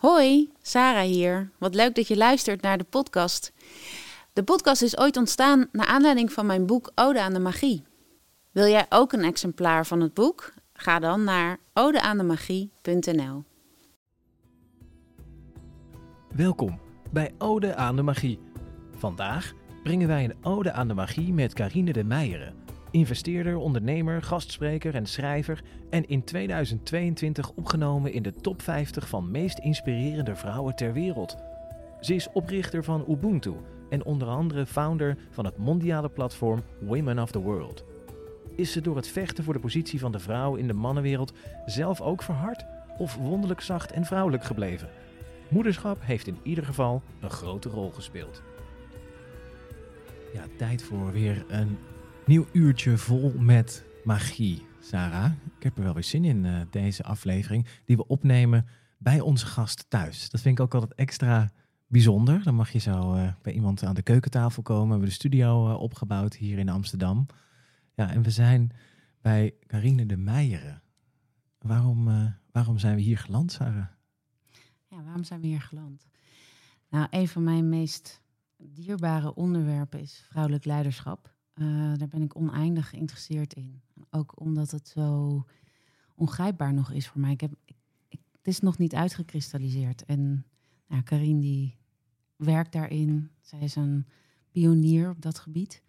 Hoi, Sarah hier. Wat leuk dat je luistert naar de podcast. De podcast is ooit ontstaan naar aanleiding van mijn boek Ode aan de Magie. Wil jij ook een exemplaar van het boek? Ga dan naar odeaandemagie.nl. Welkom bij Ode aan de Magie. Vandaag brengen wij een Ode aan de Magie met Carine de Meijeren, investeerder, ondernemer, gastspreker en schrijver en in 2022 opgenomen in de top 50 van meest inspirerende vrouwen ter wereld. Ze is oprichter van Ubuntu en onder andere founder van het mondiale platform Women of the World. Is ze door het vechten voor de positie van de vrouw in de mannenwereld zelf ook verhard of wonderlijk zacht en vrouwelijk gebleven? Moederschap heeft in ieder geval een grote rol gespeeld. Ja, tijd voor weer een nieuw uurtje vol met magie. Sarah, ik heb er wel weer zin in uh, deze aflevering die we opnemen bij onze gast thuis. Dat vind ik ook altijd extra bijzonder. Dan mag je zo uh, bij iemand aan de keukentafel komen. We hebben de studio uh, opgebouwd hier in Amsterdam. Ja, en we zijn bij Carine de Meijeren. Waarom, waarom zijn we hier geland, Sarah? Ja, waarom zijn we hier geland? Nou, een van mijn meest dierbare onderwerpen is vrouwelijk leiderschap. Uh, daar ben ik oneindig geïnteresseerd in. Ook omdat het zo ongrijpbaar nog is voor mij. Ik heb, het is nog niet uitgekristalliseerd. En nou, Karin die werkt daarin. Zij is een pionier op dat gebied.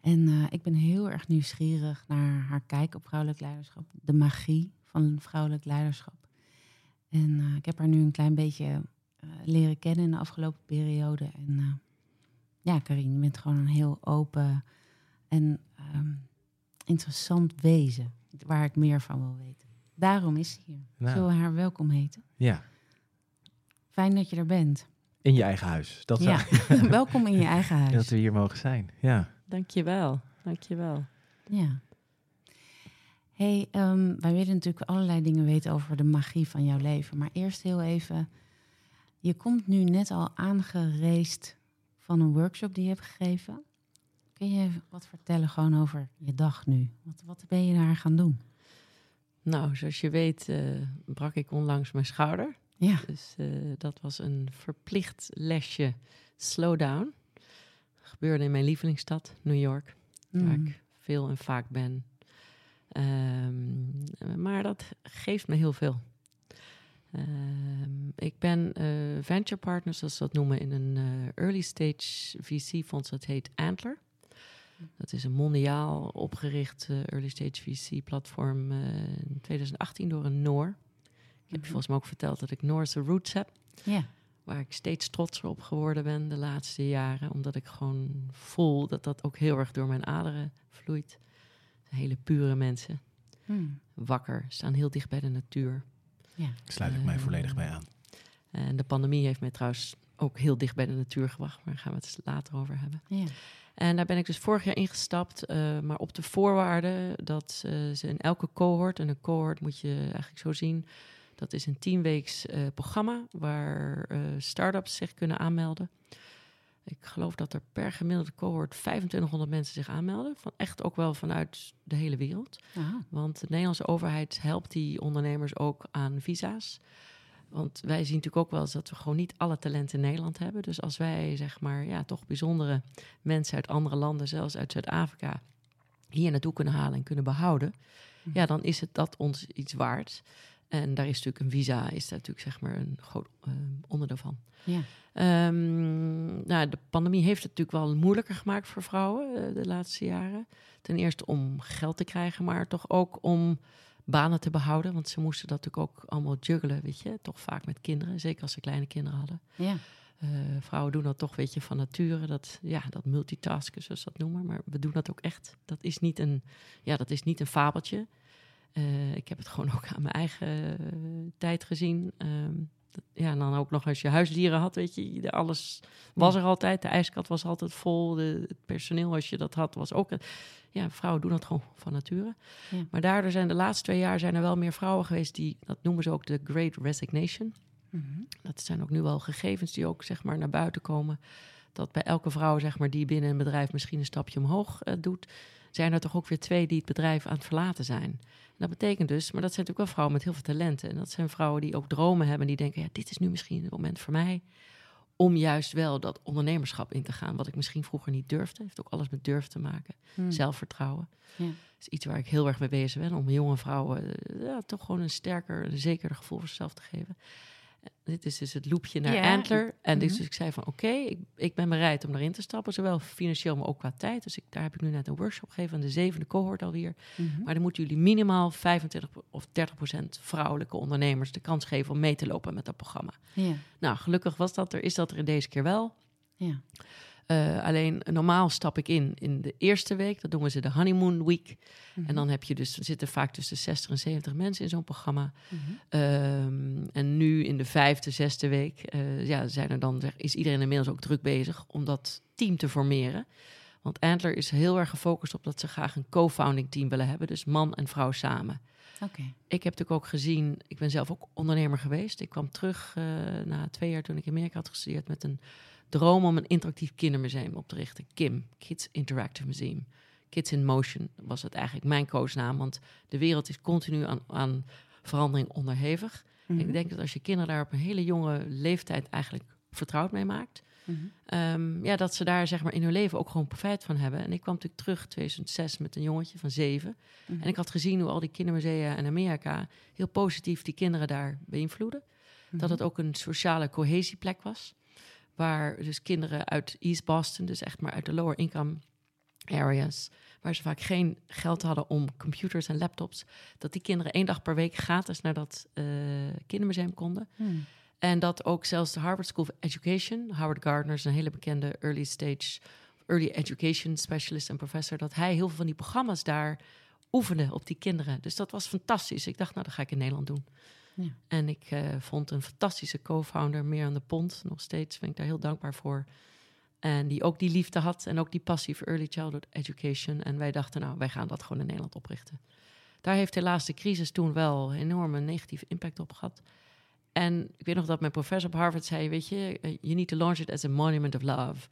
En uh, ik ben heel erg nieuwsgierig naar haar kijk op vrouwelijk leiderschap. De magie van vrouwelijk leiderschap. En uh, ik heb haar nu een klein beetje leren kennen in de afgelopen periode. En ja, Karin, je bent gewoon een heel open en um, interessant wezen, waar ik meer van wil weten. Daarom is ze hier. Nou. Zullen we haar welkom heten? Ja. Fijn dat je er bent. In je eigen huis. Dat ja, welkom in je eigen huis. Dat we hier mogen zijn, ja. Dankjewel, dankjewel. Ja. hey, um, wij willen natuurlijk allerlei dingen weten over de magie van jouw leven. Maar eerst heel even, je komt nu net al aangereest van een workshop die je hebt gegeven. Kun je wat vertellen gewoon over je dag nu? Wat, wat ben je daar gaan doen? Nou, zoals je weet uh, brak ik onlangs mijn schouder. Ja. Dus uh, dat was een verplicht lesje slowdown. Gebeurde in mijn lievelingsstad, New York. Mm. Waar ik veel en vaak ben. Um, maar dat geeft me heel veel. Um, ik ben uh, venture partner, zoals ze dat noemen, in een early stage VC-fonds. Dat heet Antler. Dat is een mondiaal opgericht uh, early stage VC-platform in 2018 door een Noor. Ik heb je Mhm. volgens mij ook verteld dat ik Noorse roots heb. Ja. Waar ik steeds trotser op geworden ben de laatste jaren. Omdat ik gewoon voel dat dat ook heel erg door mijn aderen vloeit. Hele pure mensen. Hmm. Wakker, staan heel dicht bij de natuur. Ja. Sluit ik mij volledig bij aan. En de pandemie heeft mij trouwens ook heel dicht bij de natuur gewacht. Maar daar gaan we het later over hebben. Ja. En daar ben ik dus vorig jaar ingestapt. Uh, maar op de voorwaarde dat uh, ze in elke cohort... en een cohort moet je eigenlijk zo zien... dat is een tienweeks uh, programma... waar start-ups zich kunnen aanmelden. Ik geloof dat er per gemiddelde cohort 2500 mensen zich aanmelden. Van echt ook wel vanuit de hele wereld. Aha. Want de Nederlandse overheid helpt die ondernemers ook aan visa's. Want wij zien natuurlijk ook wel eens dat we gewoon niet alle talenten in Nederland hebben. Dus als wij, zeg maar, ja, toch bijzondere mensen uit andere landen, zelfs uit Zuid-Afrika, hier naartoe kunnen halen en kunnen behouden, mm. ja, dan is het dat ons iets waard. En daar is natuurlijk een visa, is daar natuurlijk zeg maar een groot uh, onderdeel van. Ja. Um, nou, de pandemie heeft het natuurlijk wel moeilijker gemaakt voor vrouwen uh, de laatste jaren. Ten eerste om geld te krijgen, maar toch ook om banen te behouden. Want ze moesten dat natuurlijk ook allemaal juggelen, weet je. Toch vaak met kinderen, zeker als ze kleine kinderen hadden. Ja. Uh, vrouwen doen dat toch, weet je, van nature. Dat, ja, dat multitasken, zoals ze dat noemen. Maar we doen dat ook echt. Dat is niet een, ja, dat is niet een fabeltje. Uh, ik heb het gewoon ook aan mijn eigen uh, tijd gezien. Um, ja, en dan ook nog als je huisdieren had, weet je, alles was er altijd. De ijskast was altijd vol. De, het personeel, als je dat had, was ook... Ja, vrouwen doen dat gewoon van nature. Ja. Maar daardoor zijn de laatste twee jaar zijn er wel meer vrouwen geweest die... Dat noemen ze ook de Great Resignation. Mm -hmm. Dat zijn ook nu wel gegevens die ook, zeg maar, naar buiten komen. Dat bij elke vrouw, zeg maar, die binnen een bedrijf misschien een stapje omhoog uh, doet... zijn er toch ook weer twee die het bedrijf aan het verlaten zijn. En dat betekent dus, maar dat zijn natuurlijk wel vrouwen met heel veel talenten. En dat zijn vrouwen die ook dromen hebben, die denken, ja, dit is nu misschien het moment voor mij om juist wel dat ondernemerschap in te gaan, wat ik misschien vroeger niet durfde. Heeft ook alles met durf te maken. Hmm. Zelfvertrouwen. Ja. Dat is iets waar ik heel erg mee bezig ben, om jonge vrouwen eh, ja, toch gewoon een sterker, een zekerder gevoel voor zichzelf te geven. Dit is dus het loopje naar Ja. Antler. En dus, Mhm. ik zei van oké, ik, ik ben bereid om daarin te stappen, zowel financieel, maar ook qua tijd. Dus ik, daar heb ik nu net een workshop gegeven aan de zevende cohort alweer. Mhm. Maar dan moeten jullie minimaal 25 of 30 procent vrouwelijke ondernemers de kans geven om mee te lopen met dat programma. Ja, Nou, gelukkig was dat er, is dat er in deze keer wel. ja. Eh, alleen normaal stap ik in in de eerste week. Dat noemen ze de honeymoon week. Mhm. En dan heb je dus, er zitten vaak tussen 60 en 70 mensen in zo'n programma. Mhm. Ehm, en nu in de vijfde, zesde week eh, ja, zijn er dan, is iedereen inmiddels ook druk bezig om dat team te formeren. Want Antler is heel erg gefocust op dat ze graag een co-founding team willen hebben. Dus man en vrouw samen. Oké. Ik heb natuurlijk ook gezien, ik ben zelf ook ondernemer geweest. Ik kwam terug eh, na twee jaar toen ik in Amerika had gestudeerd met een droom om een interactief kindermuseum op te richten. KIM, Kids Interactive Museum. Kids in Motion was het eigenlijk mijn koosnaam, want de wereld is continu aan, aan verandering onderhevig. Mhm. Ik denk dat als je kinderen daar op een hele jonge leeftijd eigenlijk vertrouwd mee maakt, Mhm. Ehm, ja, dat ze daar zeg maar in hun leven ook gewoon profijt van hebben. En ik kwam natuurlijk terug 2006 met een jongetje van zeven. Mhm. En ik had gezien hoe al die kindermusea in Amerika heel positief die kinderen daar beïnvloeden. Dat het ook een sociale cohesieplek was. Waar dus kinderen uit East Boston, dus echt maar uit de lower income areas, waar ze vaak geen geld hadden om computers en laptops, dat die kinderen één dag per week gratis naar dat eh, kindermuseum konden. Mhm. En dat ook zelfs de Harvard School of Education, Howard Gardner is een hele bekende early stage, early education specialist en professor, dat hij heel veel van die programma's daar oefende op die kinderen. Dus dat was fantastisch. Ik dacht, nou, dat ga ik in Nederland doen. En ik eh, vond een fantastische co-founder, meer aan de pont, nog steeds ben ik daar heel dankbaar voor. En die ook die liefde had en ook die passie voor early childhood education. En wij dachten, nou, wij gaan dat gewoon in Nederland oprichten. Daar heeft helaas de crisis toen wel een enorme negatieve impact op gehad. En ik weet nog dat mijn professor op Harvard zei, weet je, eh, you need to launch it as a monument of love.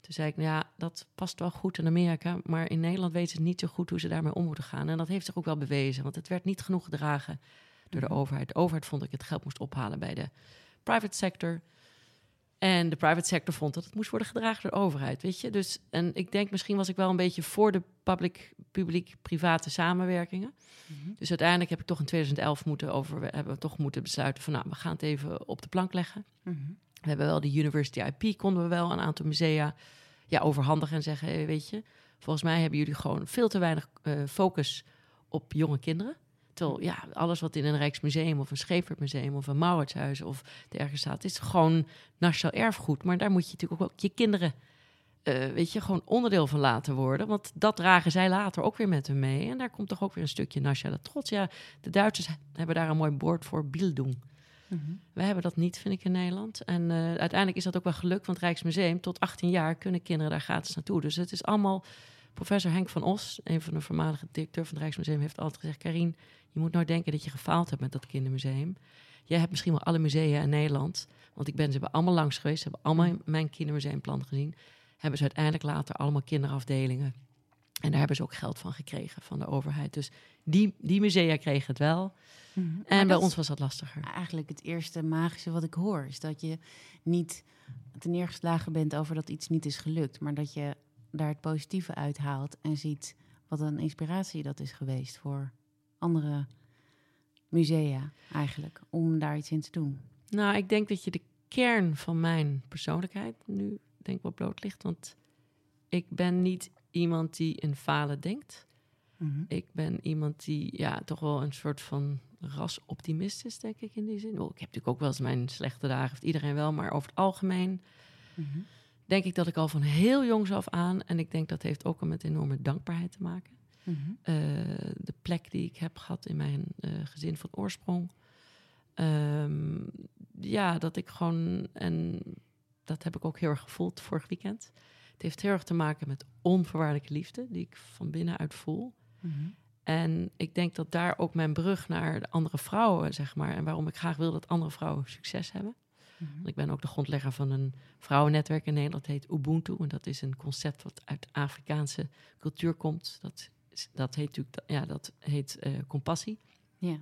Toen zei ik, nou ja, dat past wel goed in Amerika, maar in Nederland weten ze niet zo goed hoe ze daarmee om moeten gaan. En dat heeft zich ook wel bewezen, want het werd niet genoeg gedragen door de overheid. De overheid vond dat ik het geld moest ophalen bij de private sector. En de private sector vond dat het moest worden gedragen door de overheid, weet je. Dus, en ik denk, misschien was ik wel een beetje voor de public, publiek-private samenwerkingen. Mhm. Dus uiteindelijk heb ik toch in 2011 moeten over, hebben we toch moeten besluiten van, nou, we gaan het even op de plank leggen. Mhm. We hebben wel de University IP, konden we wel een aantal musea ja, overhandigen en zeggen, hey, weet je, volgens mij hebben jullie gewoon veel te weinig eh, focus op jonge kinderen. Terwijl ja, alles wat in een Rijksmuseum of een Scheepvaartmuseum of een Mauritshuis of dergelijke staat, is gewoon nationaal erfgoed. Maar daar moet je natuurlijk ook je kinderen, eh, weet je, gewoon onderdeel van laten worden. Want dat dragen zij later ook weer met hun mee. En daar komt toch ook weer een stukje nationale trots. Ja, de Duitsers hebben daar een mooi woord voor, Bildung. Mhm. We hebben dat niet, vind ik, in Nederland. En eh, uiteindelijk is dat ook wel gelukt, want het Rijksmuseum, tot 18 jaar kunnen kinderen daar gratis naartoe. Dus het is allemaal. Professor Henk van Os, een van de voormalige directeur van het Rijksmuseum, heeft altijd gezegd: Karin, je moet nooit denken dat je gefaald hebt met dat kindermuseum. Jij hebt misschien wel alle musea in Nederland, want ik ben ze bij allemaal langs geweest, ze hebben allemaal mijn kindermuseumplan gezien. Hebben ze uiteindelijk later allemaal kinderafdelingen. En daar hebben ze ook geld van gekregen van de overheid. Dus die, die musea kregen het wel. Mhm. En Maar bij ons was dat lastiger. Eigenlijk het eerste magische wat ik hoor is dat je niet te neergeslagen bent over dat iets niet is gelukt, maar dat je daar het positieve uithaalt en ziet wat een inspiratie dat is geweest voor andere musea eigenlijk om daar iets in te doen. Nou, ik denk dat je de kern van mijn persoonlijkheid nu denk ik wel bloot ligt. Want ik ben niet iemand die in falen denkt. Mhm. Ik ben iemand die ja, toch wel een soort van rasoptimist is, denk ik in die zin. Oh, ik heb natuurlijk ook wel eens mijn slechte dagen, heeft iedereen wel. Maar over het algemeen Mhm. Denk ik dat ik al van heel jongs af aan... en ik denk dat heeft ook met enorme dankbaarheid te maken... Eh, de plek die ik heb gehad in mijn eh, gezin van oorsprong. Ehm, ja, dat ik gewoon, en dat heb ik ook heel erg gevoeld vorig weekend. Het heeft heel erg te maken met onvoorwaardelijke liefde, die ik van binnenuit voel. Mhm. En ik denk dat daar ook mijn brug naar de andere vrouwen, zeg maar, en waarom ik graag wil dat andere vrouwen succes hebben. Mhm. Ik ben ook de grondlegger van een vrouwennetwerk in Nederland. Dat heet Ubuntu. En dat is een concept wat uit Afrikaanse cultuur komt. Dat, dat heet natuurlijk ja, dat heet, eh, compassie. Ja.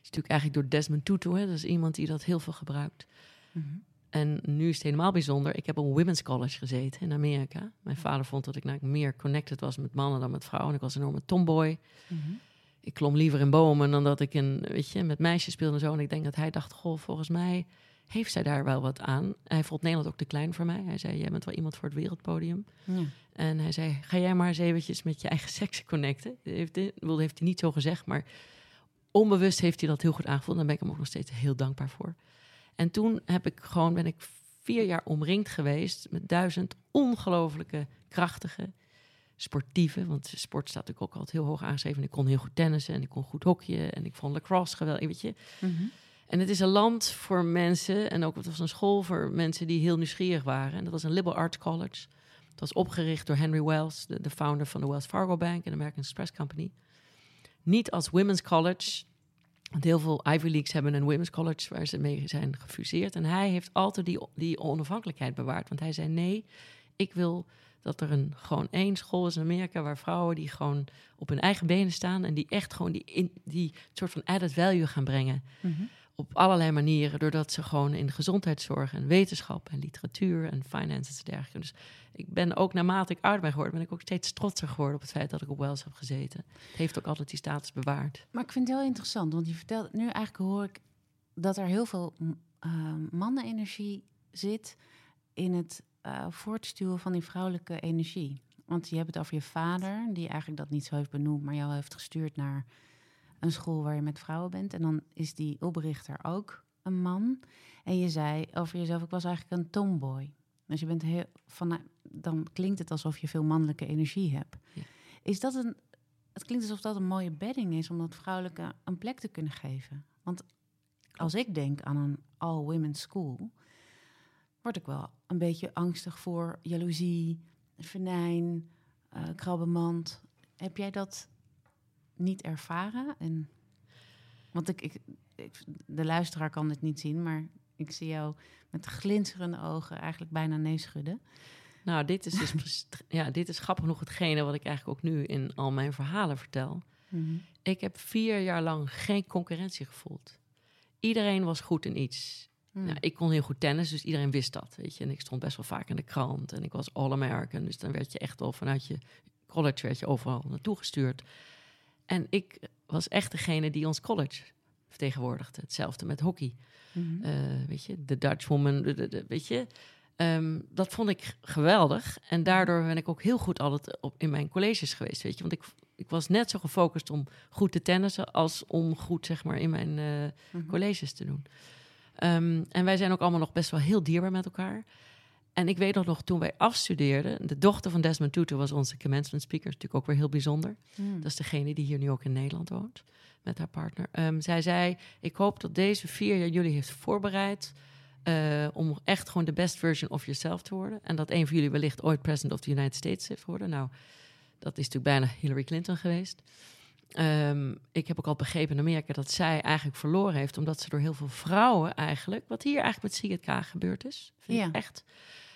is natuurlijk eigenlijk door Desmond Tutu. Hè? Dat is iemand die dat heel veel gebruikt. Mhm. En nu is het helemaal bijzonder. Ik heb op een women's college gezeten in Amerika. Mijn vader vond dat ik nou meer connected was met mannen dan met vrouwen. En ik was een enorme tomboy. Mhm. Ik klom liever in bomen dan dat ik een, weet je, met meisjes speelde en zo. En ik denk dat hij dacht, goh, volgens mij heeft zij daar wel wat aan. Hij vond Nederland ook te klein voor mij. Hij zei, jij bent wel iemand voor het wereldpodium. Ja. En hij zei, ga jij maar eens eventjes met je eigen seks connecten. Heeft, heeft hij niet zo gezegd, maar onbewust heeft hij dat heel goed aangevoeld. Daar ben ik hem ook nog steeds heel dankbaar voor. En toen heb ik gewoon, ben ik vier jaar omringd geweest met duizend ongelofelijke, krachtige, sportieve. Want sport staat natuurlijk ook altijd heel hoog aangeschreven. En ik kon heel goed tennissen en ik kon goed hockeyen en ik vond lacrosse geweldig, weet je. Mhm. En het is een land voor mensen, en ook het was een school voor mensen die heel nieuwsgierig waren. En dat was een liberal arts college. Het was opgericht door Henry Wells, de, de founder van de Wells Fargo Bank en de American Express Company. Niet als women's college, want heel veel Ivy Leagues hebben een women's college waar ze mee zijn gefuseerd. En hij heeft altijd die, die onafhankelijkheid bewaard. Want hij zei: nee, ik wil dat er een, gewoon één school is in Amerika waar vrouwen die gewoon op hun eigen benen staan en die echt gewoon die, in, die soort van added value gaan brengen Mhm. Op allerlei manieren, doordat ze gewoon in gezondheidszorg en wetenschap en literatuur en finances en dergelijke. Dus ik ben ook naarmate ik ouder ben geworden, ben ik ook steeds trotser geworden op het feit dat ik op Wells heb gezeten. Het heeft ook altijd die status bewaard. Maar ik vind het heel interessant, want je vertelt nu eigenlijk hoor ik dat er heel veel m- eh, mannenenergie zit in het eh, voortstuwen van die vrouwelijke energie. Want je hebt het over je vader, die eigenlijk dat niet zo heeft benoemd, maar jou heeft gestuurd naar een school waar je met vrouwen bent. En dan is die oprichter ook een man. En je zei over jezelf, ik was eigenlijk een tomboy. Dus je bent heel van, dan klinkt het alsof je veel mannelijke energie hebt. Ja. Is dat een het klinkt alsof dat een mooie bedding is om dat vrouwelijke een plek te kunnen geven. Want als ik denk aan een all-women school, word ik wel een beetje angstig voor jaloezie, venijn, eh krabbenmand. Heb jij dat niet ervaren? En, want ik, ik, ik- de luisteraar kan dit niet zien, maar ik zie jou met glinsterende ogen eigenlijk bijna nee schudden. Nou, dit is dus ja, dit is grappig genoeg hetgene wat ik eigenlijk ook nu in al mijn verhalen vertel. Ik heb vier jaar lang geen concurrentie gevoeld. Iedereen was goed in iets. Hmm. Nou, ik kon heel goed tennis, dus iedereen wist dat. Weet je? En ik stond best wel vaak in de krant. En ik was All-American. Dus dan werd je echt wel vanuit je college werd je overal naartoe gestuurd. En ik was echt degene die ons college vertegenwoordigde. Hetzelfde met hockey. Mhm. Eh, weet je, de Dutch woman, de, de- de- weet je. Ehm, dat vond ik geweldig. En daardoor ben ik ook heel goed altijd op, in mijn colleges geweest, weet je. Want ik, ik was net zo gefocust om goed te tennissen... als om goed, zeg maar, in mijn eh, Mhm. colleges te doen. Ehm, en wij zijn ook allemaal nog best wel heel dierbaar met elkaar. En ik weet nog, nog toen wij afstudeerden... de dochter van Desmond Tutu was onze commencement speaker. natuurlijk ook weer heel bijzonder. Hmm. Dat is degene die hier nu ook in Nederland woont, met haar partner. Ehm, zij zei, ik hoop dat deze vier jaar jullie heeft voorbereid... eh, om echt gewoon de best version of yourself te worden. En dat een van jullie wellicht ooit president of the United States heeft worden. Nou, dat is natuurlijk bijna Hillary Clinton geweest. Ehm, ik heb ook al begrepen in Amerika dat zij eigenlijk verloren heeft... omdat ze door heel veel vrouwen eigenlijk... wat hier eigenlijk met Kaag gebeurd is. Vind Ja. ik echt.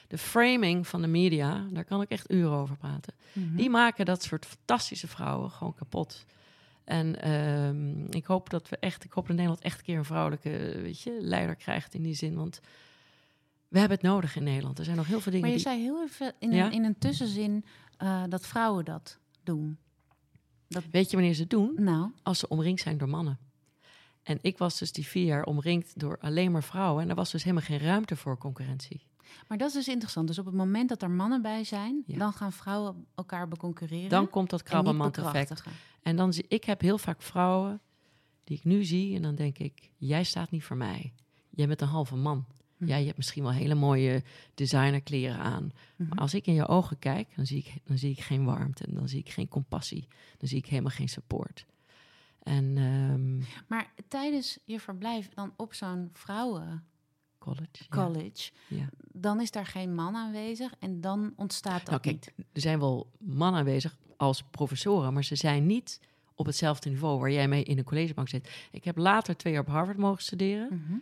De framing van de media, daar kan ik echt uren over praten. Mhm. Die maken dat soort fantastische vrouwen gewoon kapot. En ehm, ik hoop dat we echt, ik hoop dat Nederland echt een keer een vrouwelijke weet je, leider krijgt in die zin. Want we hebben het nodig in Nederland. Er zijn nog heel veel dingen Maar je die. zei heel even in, Ja? een, in een tussenzin eh, dat vrouwen dat doen. Weet je wanneer ze het doen? Nou, Als ze omringd zijn door mannen. En ik was dus die vier jaar omringd door alleen maar vrouwen. En er was dus helemaal geen ruimte voor concurrentie. maar dat is dus interessant. Dus op het moment dat er mannen bij zijn, Ja. dan gaan vrouwen elkaar beconcurreren. Dan komt dat krabbenmand-effect. En dan zie ik heb heel vaak vrouwen die ik nu zie en dan denk ik, jij staat niet voor mij. Jij bent een halve man. Ja, je hebt misschien wel hele mooie designerkleren aan. Mhm. Maar als ik in je ogen kijk, dan zie ik, dan zie ik geen warmte. En dan zie ik geen compassie. Dan zie ik helemaal geen support. En ehm, Maar tijdens je verblijf dan op zo'n vrouwencollege, college. ja. Ja. dan is daar geen man aanwezig en dan ontstaat dat Nou, kijk, niet. Er zijn wel mannen aanwezig als professoren, maar ze zijn niet op hetzelfde niveau waar jij mee in een collegebank zit. Ik heb later twee jaar op Harvard mogen studeren. Mhm.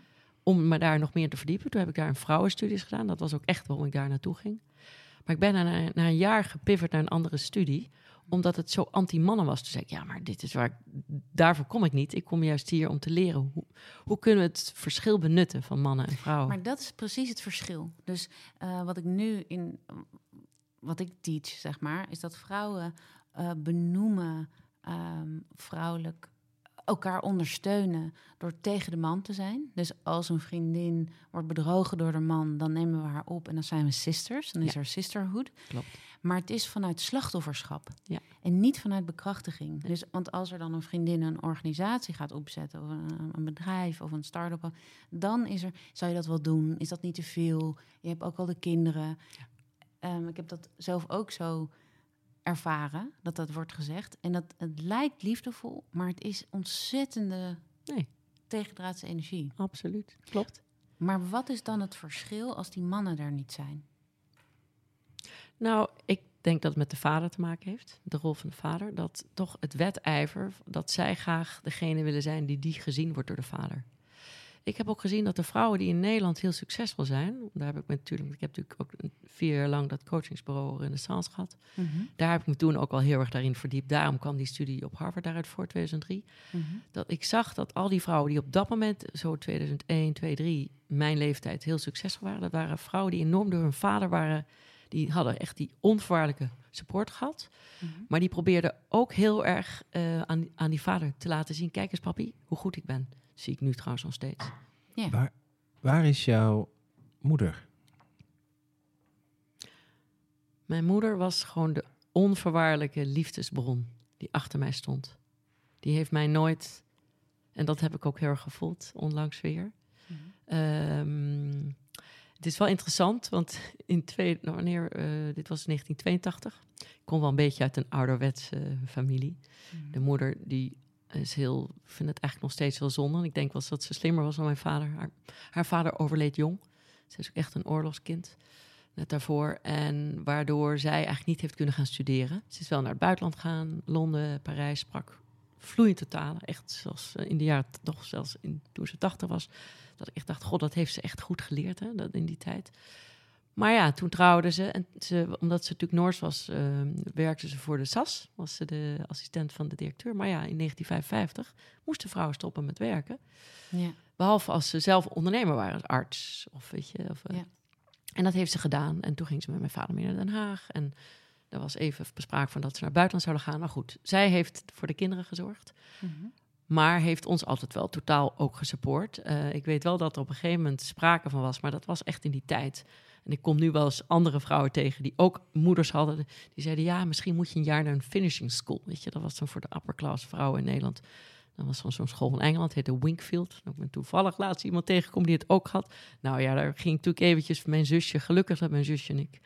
Om me daar nog meer te verdiepen. Toen heb ik daar een vrouwenstudies gedaan. Dat was ook echt waarom ik daar naartoe ging. Maar ik ben na, na een jaar gepivot naar een andere studie omdat het zo anti-mannen was. Toen zei ik, ja, maar dit is waar ik, daarvoor kom ik niet. Ik kom juist hier om te leren hoe, hoe kunnen we het verschil benutten van mannen en vrouwen. Maar dat is precies het verschil. Dus uh, wat ik nu in wat ik teach, zeg maar, is dat vrouwen uh, benoemen um, vrouwelijk elkaar ondersteunen door tegen de man te zijn. Dus als een vriendin wordt bedrogen door de man, dan nemen we haar op en dan zijn we sisters. Dan is er sisterhood. Klopt. Maar het is vanuit slachtofferschap ja. en niet vanuit bekrachtiging. Dus, want als er dan een vriendin een organisatie gaat opzetten, of een, een bedrijf of een start-up, dan is er, zou je dat wel doen? Is dat niet te veel? Je hebt ook al de kinderen. Um, ik heb dat zelf ook zo ervaren, dat dat wordt gezegd. En dat het lijkt liefdevol, maar het is ontzettende nee. tegendraadse energie. Absoluut, klopt. Maar wat is dan het verschil als die mannen er niet zijn? Nou, ik denk dat het met de vader te maken heeft, de rol van de vader. Dat toch het wedijver, dat zij graag degene willen zijn die die gezien wordt door de vader. Ik heb ook gezien dat de vrouwen die in Nederland heel succesvol zijn, daar heb ik me natuurlijk, ik heb natuurlijk ook vier jaar lang dat coachingsbureau Renaissance gehad. Mm -hmm. Daar heb ik me toen ook al heel erg daarin verdiept. Daarom kwam die studie op Harvard daaruit voor 2003. Mm -hmm. Dat ik zag dat al die vrouwen die op dat moment, zo 2001, 2003, mijn leeftijd heel succesvol waren, dat waren vrouwen die enorm door hun vader waren die hadden echt die onvoorwaardelijke support gehad. Mm -hmm. Maar die probeerden ook heel erg uh, aan, aan die vader te laten zien: kijk eens, papi, hoe goed ik ben. Zie ik nu trouwens nog steeds. Ja. Waar, waar is jouw moeder? Mijn moeder was gewoon de onvoorwaardelijke liefdesbron die achter mij stond. Die heeft mij nooit, en dat heb ik ook heel erg gevoeld, onlangs weer. Mm -hmm. um, het is wel interessant, want in twee, nou, wanneer, uh, dit was 1982. Ik kom wel een beetje uit een ouderwetse uh, familie. Mm -hmm. De moeder die is heel, vind het eigenlijk nog steeds wel zonde. Ik denk wel dat ze slimmer was dan mijn vader. Haar, haar vader overleed jong. Ze is ook echt een oorlogskind. Net daarvoor. En waardoor zij eigenlijk niet heeft kunnen gaan studeren. Ze is wel naar het buitenland gegaan. Londen, Parijs, sprak vloeiend talen. Echt zoals in de jaren, toch zelfs in, toen ze 80 was. Dat ik echt dacht, god, dat heeft ze echt goed geleerd hè, dat in die tijd. Maar ja, toen trouwde ze. En ze, omdat ze natuurlijk Noors was, uh, werkte ze voor de SAS. Was ze de assistent van de directeur. Maar ja, in 1955 moesten vrouwen stoppen met werken. Ja. Behalve als ze zelf ondernemer waren, als arts. Of weet je, of, uh, Ja. En dat heeft ze gedaan. En toen ging ze met mijn vader mee naar Den Haag. En er was even bespraak van dat ze naar het buitenland zouden gaan. Maar goed, zij heeft voor de kinderen gezorgd. Mhm. Maar heeft ons altijd wel totaal ook gesupport. Uh, ik weet wel dat er op een gegeven moment sprake van was, maar dat was echt in die tijd. En ik kom nu wel eens andere vrouwen tegen die ook moeders hadden. Die zeiden, ja, misschien moet je een jaar naar een finishing school. Weet je, dat was dan voor de upper class vrouwen in Nederland. Dat was van zo'n school van Engeland, heette Winkfield. Ik ben toevallig laatst iemand tegengekomen die het ook had. Nou ja, daar ging natuurlijk eventjes mijn zusje, gelukkig dat mijn zusje en ik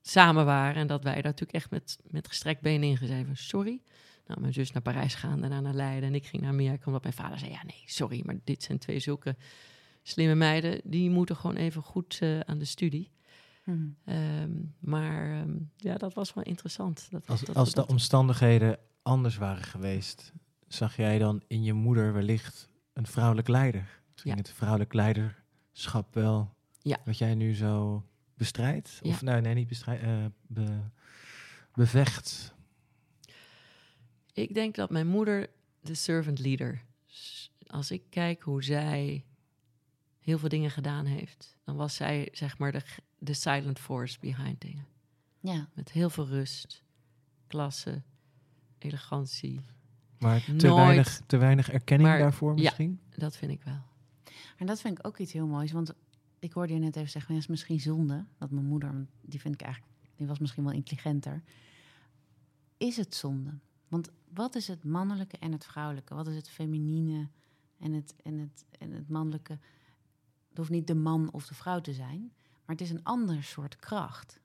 samen waren. En dat wij daar natuurlijk echt met, met gestrekt benen in gezegd sorry. Nou, mijn zus naar Parijs gaan, daarna naar Leiden. En ik ging naar Amerika, omdat mijn vader zei, ja nee, sorry, maar dit zijn twee zulke slimme meiden. Die moeten gewoon even goed uh, aan de studie. Mhm. Um, maar um, ja, dat was wel interessant. Dat, Als, dat, als de dat, omstandigheden anders waren geweest, zag jij dan in je moeder wellicht een vrouwelijk leider? Ging Ja. het vrouwelijk leiderschap wel Ja. wat jij nu zo bestrijdt? Of Ja. nou, nee, niet bestrijdt, eh, be, bevecht. Ik denk dat mijn moeder de servant leader. Als ik kijk hoe zij heel veel dingen gedaan heeft, dan was zij zeg maar de, de silent force behind dingen. Ja. Met heel veel rust, klasse, elegantie. Maar te Nooit. weinig, te weinig erkenning Maar- daarvoor ja. misschien? Dat vind ik wel. En dat vind ik ook iets heel moois. Want ik hoorde je net even zeggen, ja, het is misschien zonde dat mijn moeder, want die vind ik eigenlijk, die was misschien wel intelligenter. Is het zonde? Want wat is het mannelijke en het vrouwelijke? Wat is het feminine en het, en het, en het mannelijke? Het hoeft niet de man of de vrouw te zijn, maar het is een ander soort kracht.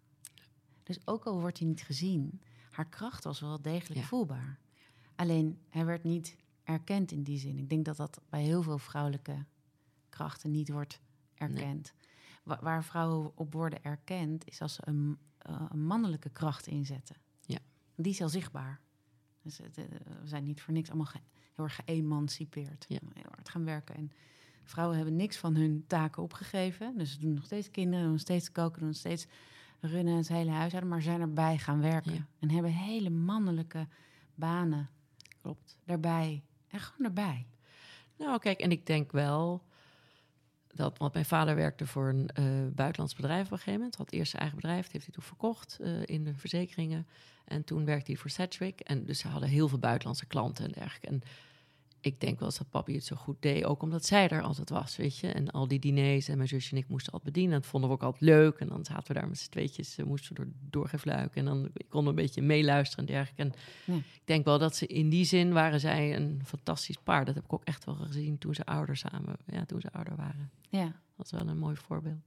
Dus ook al wordt hij niet gezien, haar kracht was wel degelijk Ja. voelbaar. Alleen hij werd niet erkend in die zin. Ik denk dat dat bij heel veel vrouwelijke krachten niet wordt erkend. Wa- waar vrouwen op worden erkend, is als ze een, eh, een mannelijke kracht inzetten. Ja. Die is al zichtbaar. Dus het, eh, we zijn niet voor niks allemaal heel erg geëmancipeerd. Ja. Heel hard gaan werken en Vrouwen hebben niks van hun taken opgegeven. Dus ze doen nog steeds kinderen, doen nog steeds koken, doen nog steeds runnen het hele huishouden. Maar zijn erbij gaan werken. Ja. En hebben hele mannelijke banen Klopt. daarbij. En gewoon erbij. Nou, kijk, en ik denk wel dat, want mijn vader werkte voor een eh, buitenlands bedrijf op een gegeven moment. Had eerst zijn eigen bedrijf, dat heeft hij toen verkocht eh, in de verzekeringen. En toen werkte hij voor Sedgwick. En dus ze hadden heel veel buitenlandse klanten en dergelijke. En ik denk wel eens dat papi het zo goed deed, ook omdat zij er altijd was, weet je. En al die diners en mijn zusje en ik moesten altijd bedienen. Dat vonden we ook altijd leuk. En dan zaten we daar met z'n tweetjes, uh, moesten we door doorgevluiken. En dan konden we een beetje meeluisteren en dergelijke. En Ja. ik denk wel dat ze in die zin waren zij een fantastisch paar. Dat heb ik ook echt wel gezien toen ze ouder samen, ja, toen ze ouder waren. Ja. Dat is wel een mooi voorbeeld.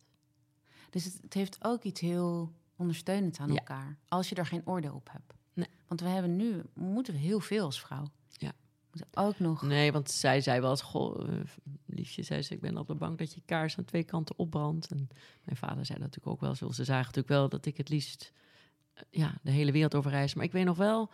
Dus het, het heeft ook iets heel ondersteunends aan Ja. elkaar. Als je er geen oordeel op hebt. Nee. Want we hebben nu, moeten we heel veel als vrouw. Ja. Ook nog... Nee, want zij zei wel eens, goh, eh, liefje, zei ze, ik ben op de bank dat je kaars aan twee kanten opbrandt. En mijn vader zei dat natuurlijk ook wel, zoals ze zagen natuurlijk wel dat ik het liefst eh, ja, de hele wereld over reis. Maar ik weet nog wel,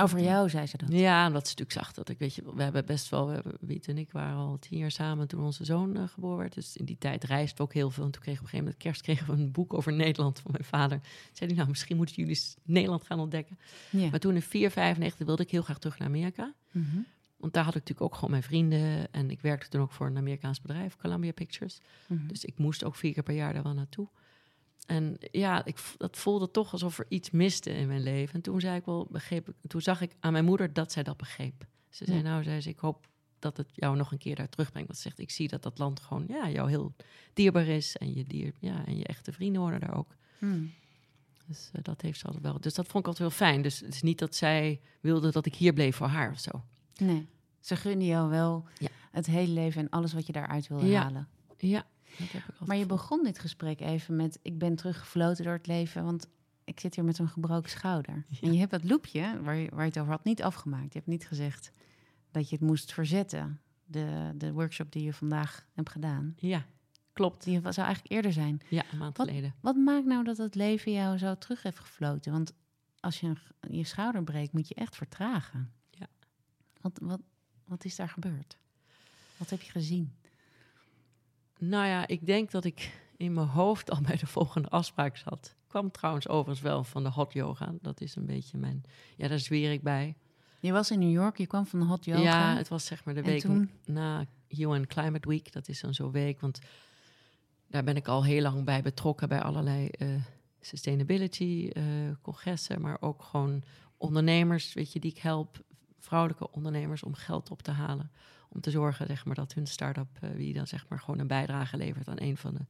Over jou, zei ze dat. ja, omdat ze natuurlijk zag dat ik, weet je, we hebben best wel, we hebben, Wiet en ik waren al tien jaar samen toen onze zoon eh, geboren werd. Dus in die tijd reisden we ook heel veel. En toen kregen we op een gegeven moment kerst kregen we een boek over Nederland van mijn vader. Zei hij, nou, misschien moeten jullie Nederland gaan ontdekken. Ja. Maar toen in 495 wilde ik heel graag terug naar Amerika. Mhm. Want daar had ik natuurlijk ook gewoon mijn vrienden. En ik werkte toen ook voor een Amerikaans bedrijf, Columbia Pictures. Mhm. Dus ik moest ook vier keer per jaar daar wel naartoe. En ja, ik, dat voelde toch alsof er iets miste in mijn leven. En toen zei ik wel, begreep ik, toen zag ik aan mijn moeder dat zij dat begreep. Ze zei, Ja. nou, zei ze, ik hoop dat het jou nog een keer daar terugbrengt. Want ze zegt, ik zie dat dat land gewoon, ja, jou heel dierbaar is. En je, dier, ja, en je echte vrienden horen daar ook. Hmm. Dus eh, dat heeft ze altijd wel. Dus dat vond ik altijd heel fijn. Dus het is niet dat zij wilde dat ik hier bleef voor haar of zo. Nee, ze gunnen jou wel Ja. het hele leven en alles wat je daaruit wil Ja. halen. Ja, dat heb ik altijd Maar je begon dit gesprek even met... ik ben teruggefloten door het leven, want ik zit hier met een gebroken schouder. Ja. En je hebt dat loepje, waar je, waar je het over had, niet afgemaakt. Je hebt niet gezegd dat je het moest verzetten. De, de workshop die je vandaag hebt gedaan. Ja, klopt. Die zou eigenlijk eerder zijn. Ja, een maand Wat- geleden. Wat maakt nou dat het leven jou zo terug heeft gefloten? Want als je een je schouder breekt, moet je echt vertragen. Ja. Wat, wat, wat is daar gebeurd? Wat heb je gezien? Nou ja, ik denk dat ik in mijn hoofd al bij de volgende afspraak zat. Kwam trouwens overigens wel van de hot yoga. Dat is een beetje mijn... Ja, daar zweer ik bij. Je was in New York, je kwam van de hot yoga. Ja, het was zeg maar de En week toen? na UN Climate Week. Dat is dan zo'n week, want daar ben ik al heel lang bij betrokken bij allerlei eh, sustainability eh, congressen, maar ook gewoon ondernemers, weet je, die ik help, vrouwelijke ondernemers om geld op te halen, om te zorgen, zeg maar, dat hun start-up, eh, wie dan zeg maar gewoon een bijdrage levert aan een van de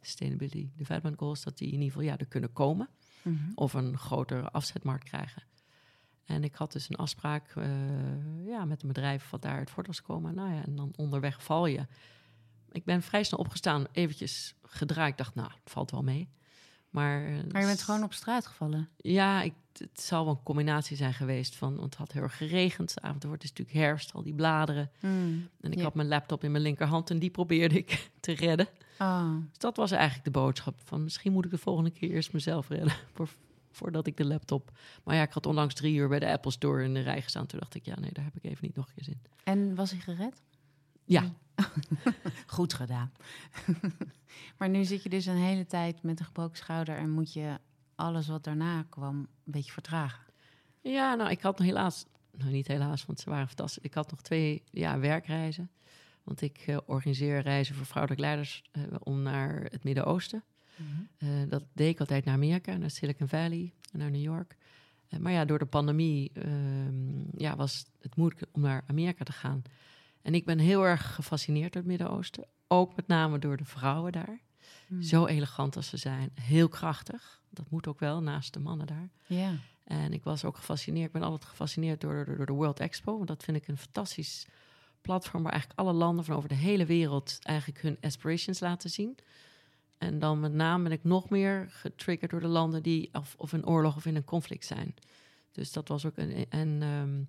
sustainability development goals, dat die in ieder geval ja er kunnen komen Mhm. of een grotere afzetmarkt krijgen. En ik had dus een afspraak eh, ja, met een bedrijf wat daar uit voort was komen. Nou ja, en dan onderweg val je. Ik ben vrij snel opgestaan, eventjes gedraaid. Ik dacht, nou, het valt wel mee. Maar, Maar je bent gewoon op straat gevallen. Ja, ik, het zal wel een combinatie zijn geweest van... want het had heel erg geregend. De avond wordt het is natuurlijk herfst, al die bladeren. Mm. En ik Ja. had mijn laptop in mijn linkerhand en die probeerde ik te redden. Oh. Dus dat was eigenlijk de boodschap. Van misschien moet ik de volgende keer eerst mezelf redden. Voor, voordat ik de laptop. Maar ja, ik had onlangs drie uur bij de Apple Store in de rij gestaan. Toen dacht ik, ja, nee, daar heb ik even niet nog een keer zin. En was hij gered? Ja, Goed gedaan. maar nu zit je dus een hele tijd met een gebroken schouder en moet je alles wat daarna kwam een beetje vertragen. ja nou, ik had nog helaas. Nou, niet helaas, want ze waren fantastisch. Ik had nog twee ja, werkreizen. Want ik eh, organiseer reizen voor vrouwelijke leiders eh, om naar het Midden-Oosten. Eh, dat deed ik altijd naar Amerika, naar Silicon Valley en naar New York. Maar ja, door de pandemie ehm, ja, was het moeilijk om naar Amerika te gaan. En ik ben heel erg gefascineerd door het Midden-Oosten. Ook met name door de vrouwen daar. Mm. Zo elegant als ze zijn. Heel krachtig. Dat moet ook wel, naast de mannen daar. Ja. En ik was ook gefascineerd. Ik ben altijd gefascineerd door, door, door de World Expo. Want dat vind ik een fantastisch platform waar eigenlijk alle landen van over de hele wereld eigenlijk hun aspirations laten zien. En dan met name ben ik nog meer getriggerd door de landen die of, of in oorlog of in een conflict zijn. Dus dat was ook een. En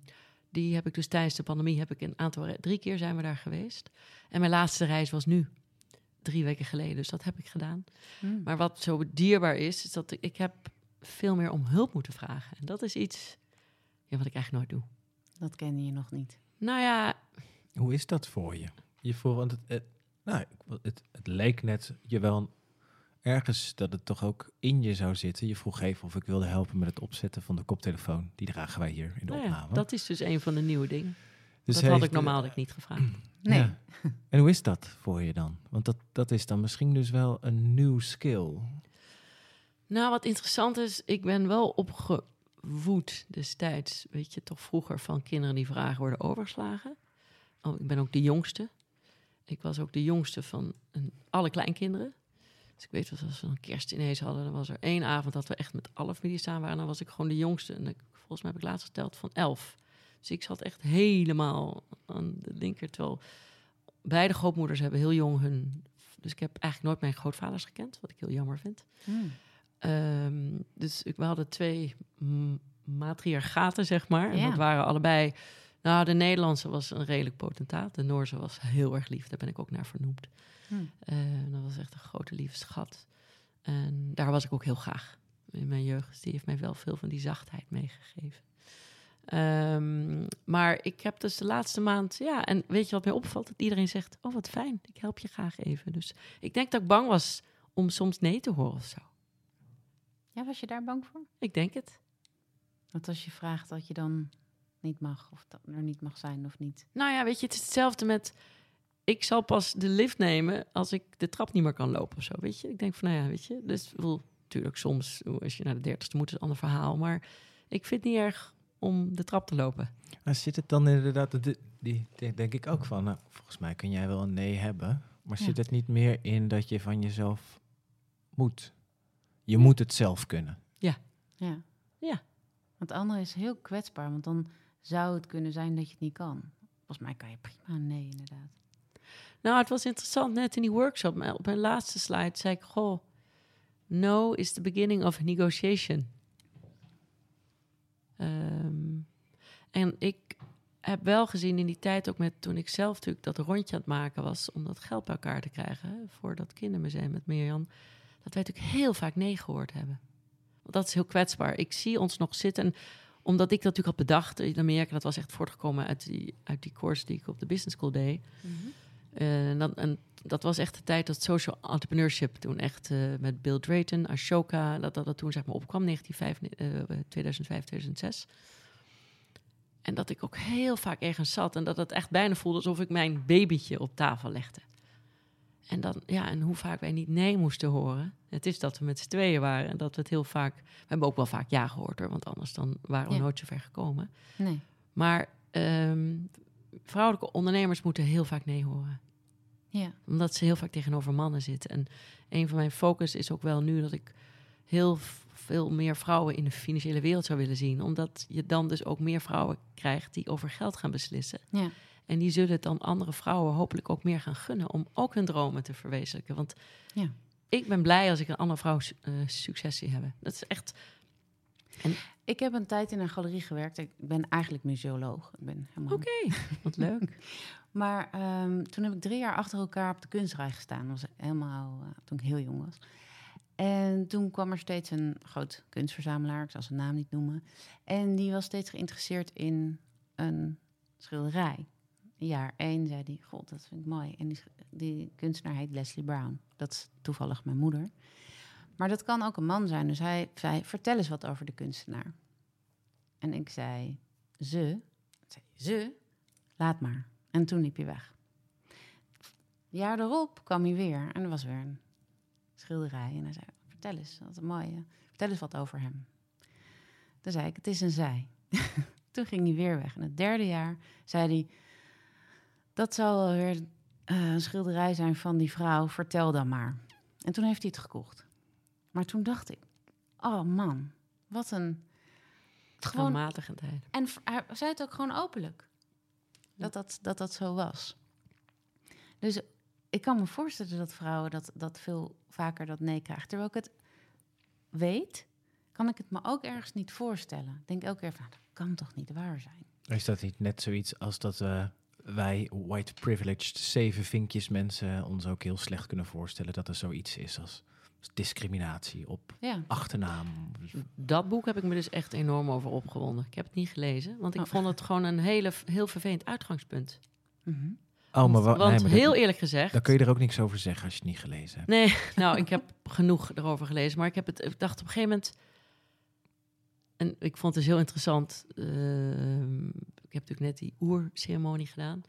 die heb ik dus tijdens de pandemie heb ik een aantal drie keer zijn we daar geweest. En mijn laatste reis was nu, drie weken geleden. Dus dat heb ik gedaan. Mm. Maar wat zo dierbaar is, is dat ik, ik heb veel meer om hulp moeten vragen. En dat is iets ja, wat ik eigenlijk nooit doe. Dat kende je nog niet. Nou ja, Hoe is dat voor je? je vroeg, want het, het, nou, het, het leek net je wel ergens dat het toch ook in je zou zitten. Je vroeg even of ik wilde helpen met het opzetten van de koptelefoon. Die dragen wij hier in de Nou ja, opname. dat is dus een van de nieuwe dingen. Dus dat had ik normaal ook niet gevraagd. Nee. Ja. En hoe is dat voor je dan? Want dat, dat is dan misschien dus wel een nieuw skill. Nou, wat interessant is, ik ben wel opgevoed destijds, weet je, toch vroeger van kinderen die vragen worden overgeslagen. Oh, ik ben ook de jongste. Ik was ook de jongste van een, alle kleinkinderen. Dus ik weet wel, als we een kerstdiners hadden, dan was er één avond dat we echt met alle familie staan waren. Dan was ik gewoon de jongste. En ik, volgens mij heb ik laatst geteld van elf. Dus ik zat echt helemaal aan de linker. Terwijl beide grootmoeders hebben heel jong hun... Dus ik heb eigenlijk nooit mijn grootvaders gekend, wat ik heel jammer vind. Hmm. Ehm, dus ik, we hadden twee matriarchaten, zeg maar. En dat waren allebei... Nou, de Nederlandse was een redelijk potentaat. De Noorse was heel erg lief. Daar ben ik ook naar vernoemd. Hmm. Eh, dat was echt een grote lieve schat. En daar was ik ook heel graag in mijn jeugd. Dus die heeft mij wel veel van die zachtheid meegegeven. Ehm, maar ik heb dus de laatste maand... Ja, en weet je wat mij opvalt? Dat iedereen zegt, oh wat fijn, ik help je graag even. Dus ik denk dat ik bang was om soms nee te horen of zo. Ja, was je daar bang voor? Ik denk het. Dat als je vraagt dat je dan niet mag, of dat er niet mag zijn of niet. Nou ja, weet je, het is hetzelfde met... Ik zal pas de lift nemen als ik de trap niet meer kan lopen of zo, weet je. Ik denk van, nou ja, weet je. Dus, natuurlijk, soms als je naar de dertigste moet, is een ander verhaal. Maar ik vind het niet erg om de trap te lopen. Maar zit het dan inderdaad, die, die, denk ik ook van, nou, volgens mij kun jij wel een nee hebben. Maar Ja. zit het niet meer in dat je van jezelf moet? Je moet het zelf kunnen. Ja. Ja. Want het andere is heel kwetsbaar, want dan zou het kunnen zijn dat je het niet kan. Volgens mij kan je prima nee, inderdaad. Nou, het was interessant, net in die workshop, op mijn laatste slide zei ik, goh, no is the beginning of negotiation. Ehm, en ik heb wel gezien in die tijd, ook met toen ik zelf natuurlijk dat rondje aan het maken was, om dat geld bij elkaar te krijgen hè, voor dat kindermuseum met Mirjam, dat wij natuurlijk heel vaak nee gehoord hebben. Want dat is heel kwetsbaar. Ik zie ons nog zitten, en omdat ik dat natuurlijk had bedacht in Amerika, dat was echt voortgekomen uit die, uit die course die ik op de business school deed. Eh, En, dan, en dat was echt de tijd dat social entrepreneurship toen echt eh, met Bill Drayton, Ashoka, dat dat, dat toen zeg maar opkwam, 1905, eh, 2005, 2006. En dat ik ook heel vaak ergens zat en dat het echt bijna voelde alsof ik mijn babytje op tafel legde. En dan, ja, en hoe vaak wij niet nee moesten horen. Het is dat we met z'n tweeën waren en dat we het heel vaak, we hebben ook wel vaak ja gehoord hoor, want anders dan waren we Ja. nooit zo ver gekomen. Nee. Maar ehm, vrouwelijke ondernemers moeten heel vaak nee horen Ja. omdat ze heel vaak tegenover mannen zitten. En een van mijn focus is ook wel nu dat ik heel veel meer vrouwen in de financiële wereld zou willen zien. Omdat je dan dus ook meer vrouwen krijgt die over geld gaan beslissen. Ja. En die zullen het dan andere vrouwen hopelijk ook meer gaan gunnen om ook hun dromen te verwezenlijken. Want Ja. Ik ben blij als ik een andere vrouw eh, succes zie hebben. Dat is echt. Ik heb een tijd in een galerie gewerkt. Ik ben eigenlijk museoloog. Ik ben helemaal... Oké, wat leuk. Maar ehm, toen heb ik drie jaar achter elkaar op de kunstrij gestaan. Dat was helemaal eh, toen ik heel jong was. En toen kwam er steeds een groot kunstverzamelaar, ik zal zijn naam niet noemen. En die was steeds geïnteresseerd in een schilderij. Jaar één zei hij, god, dat vind ik mooi. En die, die kunstenaar heet Leslie Brown. Dat is toevallig mijn moeder. Maar dat kan ook een man zijn. Dus hij zei, vertel eens wat over de kunstenaar. En ik zei, ze. Ze? Laat maar. En toen liep hij weg. Jaar erop kwam hij weer en er was weer een schilderij. En hij zei, vertel eens, wat een mooie. Vertel eens wat over hem. Toen zei ik, het is een zij. toen ging hij weer weg. En het derde jaar zei hij, dat zal wel weer eh, een schilderij zijn van die vrouw, vertel dan maar. En toen heeft hij het gekocht. Maar toen dacht ik, oh man, wat een... Gewoon Aanmatigendheid. en hij zei het ook gewoon openlijk. Dat dat, dat dat zo was. Dus ik kan me voorstellen dat vrouwen dat, dat veel vaker dat nee krijgen. Terwijl ik het weet, kan ik het me ook ergens niet voorstellen. Ik denk elke keer van, dat kan toch niet waar zijn? Is dat niet net zoiets als dat eh, wij white privileged zeven vinkjes mensen ons ook heel slecht kunnen voorstellen dat er zoiets is als discriminatie op Ja, achternaam? Dat boek heb ik me dus echt enorm over opgewonden. Ik heb het niet gelezen, want ik Oh. vond het gewoon een hele, heel vervelend uitgangspunt. Mhm. Oh, maar, wa- Want nee, maar heel dat- eerlijk gezegd... dan kun je er ook niks over zeggen als je het niet gelezen hebt. Nee, nou, ik heb genoeg erover gelezen. Maar ik, heb het, ik dacht op een gegeven moment... En ik vond het dus heel interessant. ehm, ik heb natuurlijk net die oerceremonie gedaan.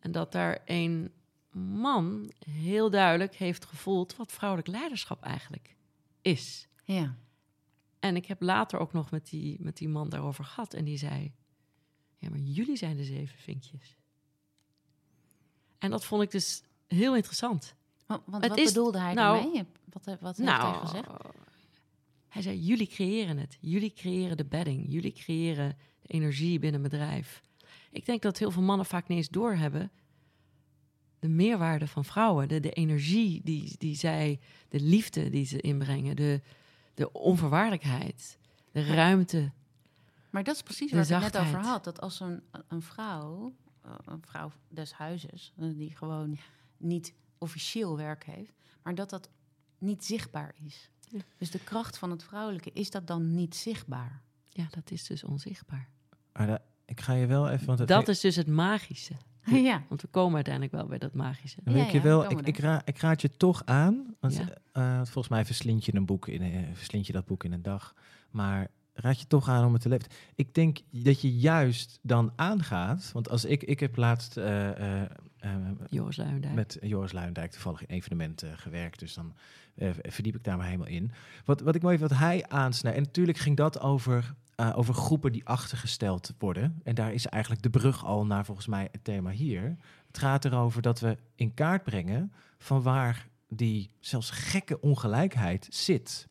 En dat daar een man heel duidelijk heeft gevoeld... wat vrouwelijk leiderschap eigenlijk is. Ja. En ik heb later ook nog met die, met die man daarover gehad. En die zei: Ja, maar jullie zijn de zeven vinkjes. En dat vond ik dus heel interessant. Want, want wat is- bedoelde hij nou- daarmee? Wat, wat heeft hij nou, gezegd? Hij zei: Jullie creëren het. Jullie creëren de bedding. Jullie creëren de energie binnen een bedrijf. Ik denk dat heel veel mannen vaak niet eens doorhebben. De meerwaarde van vrouwen, de, de energie die, die zij, de liefde die ze inbrengen, de, de onvoorwaardelijkheid, de ruimte. Maar dat is precies waar ik het net over had. Dat als een, een vrouw, eh, een vrouw des huizes, eh, die gewoon niet officieel werk heeft, maar dat dat niet zichtbaar is. Ja. Dus de kracht van het vrouwelijke, is dat dan niet zichtbaar? Ja, dat is dus onzichtbaar. Maar ik ga je wel even... Want Dat is dus het magische. ja. Want we komen uiteindelijk wel bij dat magische. Ja, ik je wel, ik, ik, ra, ik raad je toch aan. Want, Ja. eh, volgens mij verslind je een boek in, eh, verslind je dat boek in een dag. Maar raad je toch aan om het te lezen. Ik denk dat je juist dan aangaat. Want als ik, ik heb laatst Joris Luijendijk. met Joris Luijendijk toevallig in evenementen gewerkt. Dus dan verdiep ik daar maar helemaal in. Wat, wat ik mooi vind, wat hij aansnijdt. En natuurlijk ging dat over, over groepen die achtergesteld worden. En daar is eigenlijk de brug al naar volgens mij het thema hier. Het gaat erover dat we in kaart brengen van waar die zelfs gekke ongelijkheid zit.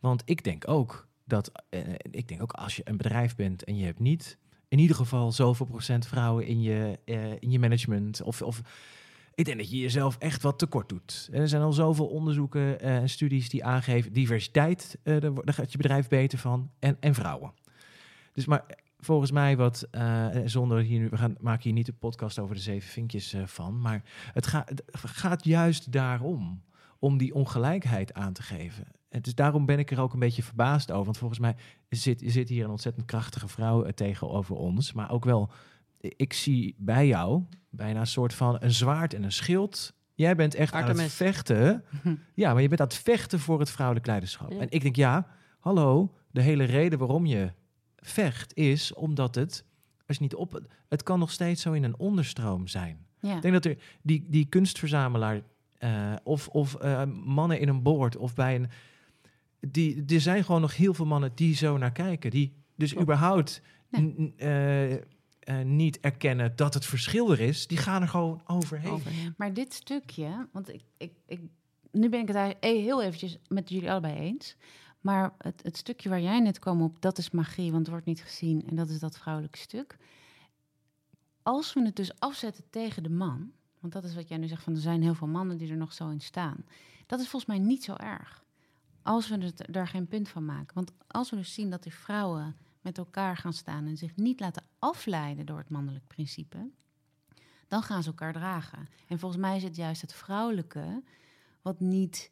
Want ik denk ook dat, eh, ik denk ook als je een bedrijf bent en je hebt niet in ieder geval zoveel procent vrouwen in je, eh, in je management of, of ik denk dat je jezelf echt wat tekort doet. Er zijn al zoveel onderzoeken eh, en studies die aangeven diversiteit, eh, daar, daar gaat je bedrijf beter van en, en vrouwen. Dus maar volgens mij wat, eh, zonder hier nu, we gaan maken hier niet de podcast over de zeven vinkjes eh, van, maar het, gaat het gaat juist daarom, om die ongelijkheid aan te geven. En dus daarom ben ik er ook een beetje verbaasd over, want volgens mij zit, zit hier een ontzettend krachtige vrouw eh, tegenover ons, maar ook wel, ik zie bij jou bijna een soort van een zwaard en een schild. Jij bent echt aan het vechten. Ja, maar je bent aan het vechten voor het vrouwelijk leiderschap. Ja. En ik denk, ja, hallo, de hele reden waarom je vecht is omdat het, als je niet op, het kan nog steeds zo in een onderstroom zijn. Ja. Ik denk dat er die, die kunstverzamelaar eh, of, of eh, mannen in een boord of bij een, die, er zijn gewoon nog heel veel mannen die zo naar kijken, die dus Klopt. überhaupt eh, eh, niet erkennen dat het verschil er is. Die gaan er gewoon overheen. Overheen. Maar dit stukje, want ik, ik, ik, nu ben ik het eigenlijk heel eventjes met jullie allebei eens. Maar het, het stukje waar jij net kwam op, dat is magie, want het wordt niet gezien. En dat is dat vrouwelijke stuk. Als we het dus afzetten tegen de man, want dat is wat jij nu zegt, van er zijn heel veel mannen die er nog zo in staan. Dat is volgens mij niet zo erg. Als we het, daar geen punt van maken. Want als we dus zien dat die vrouwen met elkaar gaan staan en zich niet laten afleiden door het mannelijk principe, dan gaan ze elkaar dragen. En volgens mij is het juist het vrouwelijke wat niet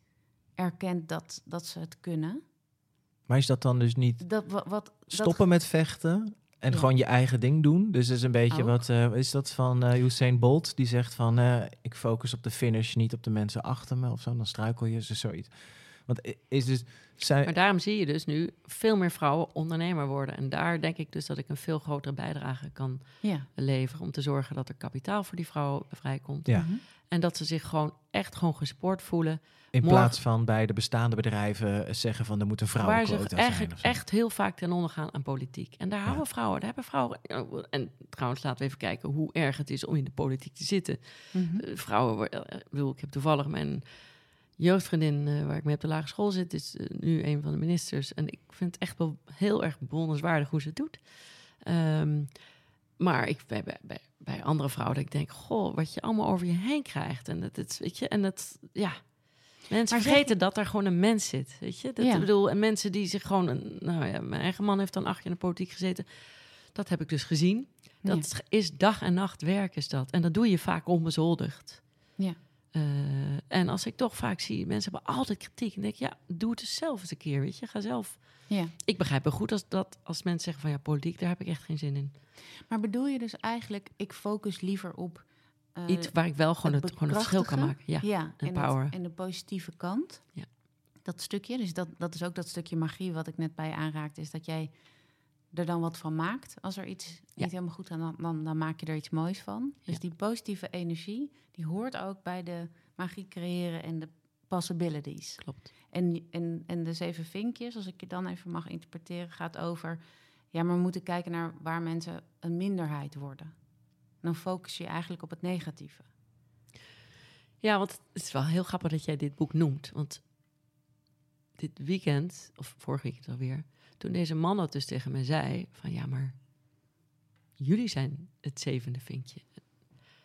erkent dat, dat ze het kunnen. Maar is dat dan dus niet Dat, wat, wat, dat- stoppen met vechten en Ja. gewoon je eigen ding doen? Dus dat is een beetje Ook. wat eh, is dat van eh Usain Bolt die zegt van eh, ik focus op de finish, niet op de mensen achter me of zo. Dan struikel je, dus zoiets. Want is dus zijn, Maar daarom zie je dus nu veel meer vrouwen ondernemer worden. En daar denk ik dus dat ik een veel grotere bijdrage kan ja. leveren. Om te zorgen dat er kapitaal voor die vrouwen vrijkomt. Ja. Mhm. En dat ze zich gewoon echt gewoon gespoord voelen. in morgen- plaats van bij de bestaande bedrijven eh, zeggen van er moet een waar ze zijn. eigenlijk zo. echt heel vaak ten onder gaan aan politiek. En daar Ja. houden vrouwen, daar hebben vrouwen... En trouwens, laten we even kijken hoe erg het is om in de politiek te zitten. Mhm. Eh, vrouwen, eh, ik heb toevallig mijn jeugdvriendin eh, waar ik mee op de lagere school zit, is eh, nu een van de ministers. En ik vind het echt wel heel erg bewonderenswaardig hoe ze het doet. Ehm, maar ik, bij, bij, bij, andere vrouwen, dat ik denk, goh, wat je allemaal over je heen krijgt. En dat, het, weet je, en dat, ja. Mensen Maar zeg vergeten dat er gewoon een mens zit, weet je. Dat, Ja. Ik bedoel, en mensen die zich gewoon, een, nou ja, mijn eigen man heeft dan acht jaar in de politiek gezeten. Dat heb ik dus gezien. Dat is dag en nacht werk, is dat. En dat doe je vaak onbezoldigd. Ja. Eh, en als ik toch vaak zie, mensen hebben altijd kritiek. En denk ik, ja, doe het dus zelf eens een keer, weet je. Ga zelf. Ja. Ik begrijp wel goed als, dat, als mensen zeggen van ja, politiek, daar heb ik echt geen zin in. Maar bedoel je dus eigenlijk, ik focus liever op eh, Iets waar ik wel gewoon het het, gewoon het verschil kan maken. Ja. ja en power. het- en de positieve kant. Ja. Dat stukje, dus dat, dat is ook dat stukje magie wat ik net bij je aanraakte, is dat jij er dan wat van maakt. Als er iets Ja. niet helemaal goed gaat, dan, dan, dan maak je er iets moois van. Dus Ja. die positieve energie, die hoort ook bij de magie creëren en de possibilities. Klopt. En, en, en de zeven vinkjes, als ik je dan even mag interpreteren, gaat over... ja, maar we moeten kijken naar waar mensen een minderheid worden. Dan focus je eigenlijk op het negatieve. Ja, want het is wel heel grappig dat jij dit boek noemt. Want dit weekend, of vorig weekend alweer, toen deze man dat dus tegen mij zei: van ja, maar jullie zijn het zevende vinkje.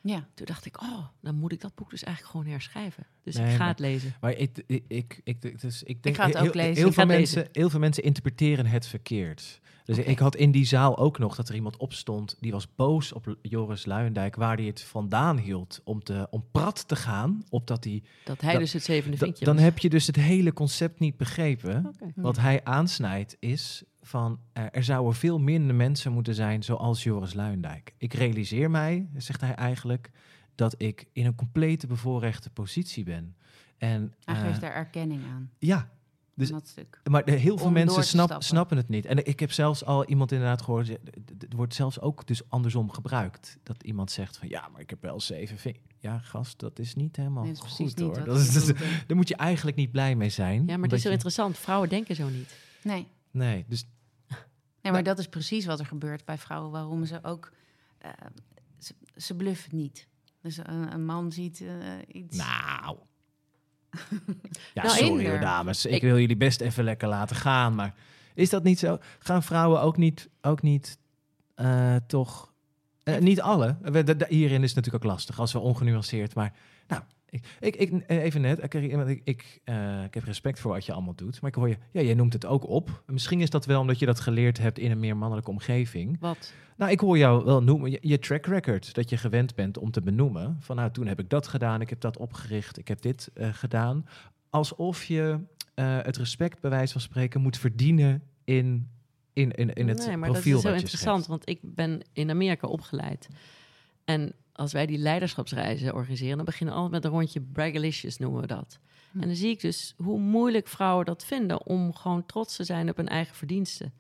Ja, Toen dacht ik, oh, dan moet ik dat boek dus eigenlijk gewoon herschrijven. Dus Nee, ik ga maar- het lezen. Maar ik, ik, ik, ik, dus ik denk ga het ook heel, lezen. Veel mensen, heel veel mensen interpreteren het verkeerd. Dus ik had in die zaal ook nog dat er iemand opstond die was boos op Joris Luijendijk, waar hij het vandaan hield om, te, om prat te gaan, opdat hij. Dat hij dus het zevende Da- vinkje dan was. heb je dus het hele concept niet begrepen. Wat hij aansnijdt is van eh, er zouden veel minder mensen moeten zijn zoals Joris Luijendijk. Ik realiseer mij, zegt hij eigenlijk, dat ik in een complete bevoorrechte positie ben. En hij eh, geeft daar erkenning aan. ja, Dus- maar de, heel veel Om mensen snap, snappen het niet. En ik heb zelfs al iemand inderdaad gehoord, het wordt zelfs ook dus andersom gebruikt. Dat iemand zegt van ja, maar ik heb wel zeven vingers. Ja, gast, dat is niet helemaal Nee, is goed niet hoor. Dat ik is, dat, bedoelde. daar moet je eigenlijk niet blij mee zijn. Ja, maar het is zo je- interessant. Vrouwen denken zo niet. Nee. Nee, dus nee, maar dat is precies wat er gebeurt bij vrouwen. Waarom ze ook... eh, ze, ze bluffen niet. Dus een, een man ziet eh, iets... Nou. ja, Nou, sorry Inder. hoor, dames. Ik, Ik- wil jullie best even lekker laten gaan. Maar is dat niet zo? Gaan vrouwen ook niet, ook niet eh, toch... niet alle. We, de- de- hierin is het natuurlijk ook lastig, als we ongenuanceerd. Maar ik, ik, ik, eh, even net, eh, want ik, ik, eh, ik heb respect voor wat je allemaal doet. Maar ik hoor je, ja, jij noemt het ook op. Misschien is dat wel omdat je dat geleerd hebt in een meer mannelijke omgeving. Wat? Nou, ik hoor jou wel noemen, je, je track record, dat je gewend bent om te benoemen. Van nou, toen heb ik dat gedaan, ik heb dat opgericht, ik heb dit eh, gedaan. Alsof je eh, het respect, bij wijze van spreken, moet verdienen in, in, in, in het nee, maar profiel dat is zo interessant, want ik ben in Amerika opgeleid. En als wij die leiderschapsreizen organiseren, dan beginnen we altijd met een rondje braggalicious, noemen we dat. Hm. En dan zie ik dus hoe moeilijk vrouwen dat vinden om gewoon trots te zijn op hun eigen verdiensten.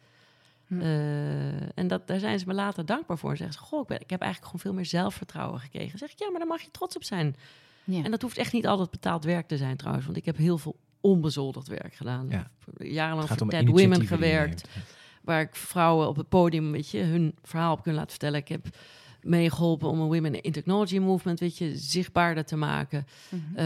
Hm. Eh, en dat, daar zijn ze me later dankbaar voor. En zeggen ze, goh, ik, ben, ik heb eigenlijk gewoon veel meer zelfvertrouwen gekregen. Dan zeg ik, ja, maar daar mag je trots op zijn. Ja. En dat hoeft echt niet altijd betaald werk te zijn trouwens. Want ik heb heel veel onbezoldigd werk gedaan. Ja. Jarenlang voor Dead Women gewerkt waar ik vrouwen op het podium weet je, hun verhaal op kunnen laten vertellen. Ik heb meegeholpen om een Women in Technology Movement weet je, zichtbaarder te maken. Eh,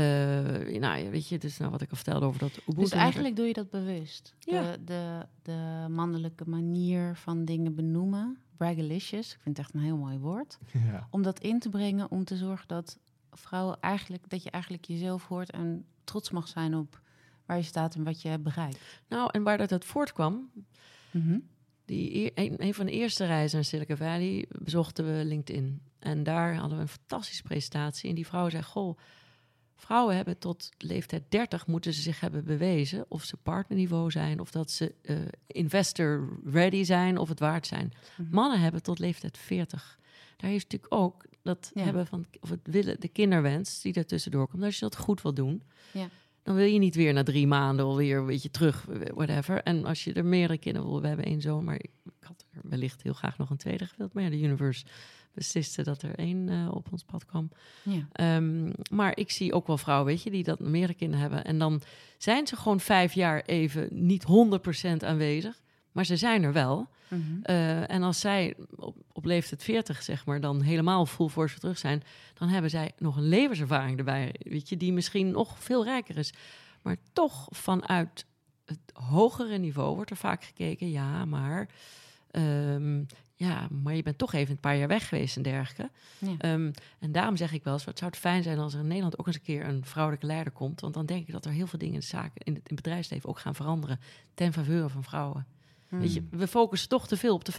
nou, ja, weet je, dus nou, wat ik al vertelde over dat Ubuntu. Dus eigenlijk doe je dat bewust. Ja. De, de, de mannelijke manier van dingen benoemen, braggalicious, ik vind het echt een heel mooi woord, Ja. om dat in te brengen om te zorgen dat vrouwen eigenlijk, dat je eigenlijk jezelf hoort en trots mag zijn op waar je staat en wat je hebt bereikt. Nou, en waar dat uit voortkwam, Mhm. Die, een, een van de eerste reizen naar Silicon Valley bezochten we LinkedIn. En daar hadden we een fantastische presentatie. En die vrouw zei, goh, vrouwen hebben tot leeftijd 30 moeten ze zich hebben bewezen of ze partnerniveau zijn, of dat ze eh, investor ready zijn of het waard zijn. Mhm. Mannen hebben tot leeftijd 40. Daar heeft natuurlijk ook dat Ja. hebben van of het willen, de kinderwens die er tussendoor komt. Als je dat goed wil doen, Ja. Dan wil je niet weer na drie maanden alweer een beetje terug, whatever. En als je er meerdere kinderen wil, we hebben één zoon, maar ik, ik had er wellicht heel graag nog een tweede gewild. Maar ja, de universe besliste dat er één eh, op ons pad kwam. Ja. Ehm, maar ik zie ook wel vrouwen, weet je, die dat meerdere kinderen hebben. En dan zijn ze gewoon vijf jaar even niet 100% aanwezig, maar ze zijn er wel. Mhm. Eh, en als zij op, op leeftijd 40, zeg maar, dan helemaal full force weer terug zijn, dan hebben zij nog een levenservaring erbij, weet je, die misschien nog veel rijker is. Maar toch vanuit het hogere niveau wordt er vaak gekeken, ja, maar, ehm, ja, maar je bent toch even een paar jaar weg geweest en dergelijke. Ja. Ehm, en daarom zeg ik wel eens, het zou het fijn zijn als er in Nederland ook eens een keer een vrouwelijke leider komt, want dan denk ik dat er heel veel dingen in, de zaken, in, het, in het bedrijfsleven ook gaan veranderen ten faveur van vrouwen. Weet je, we focussen toch te veel op de 50%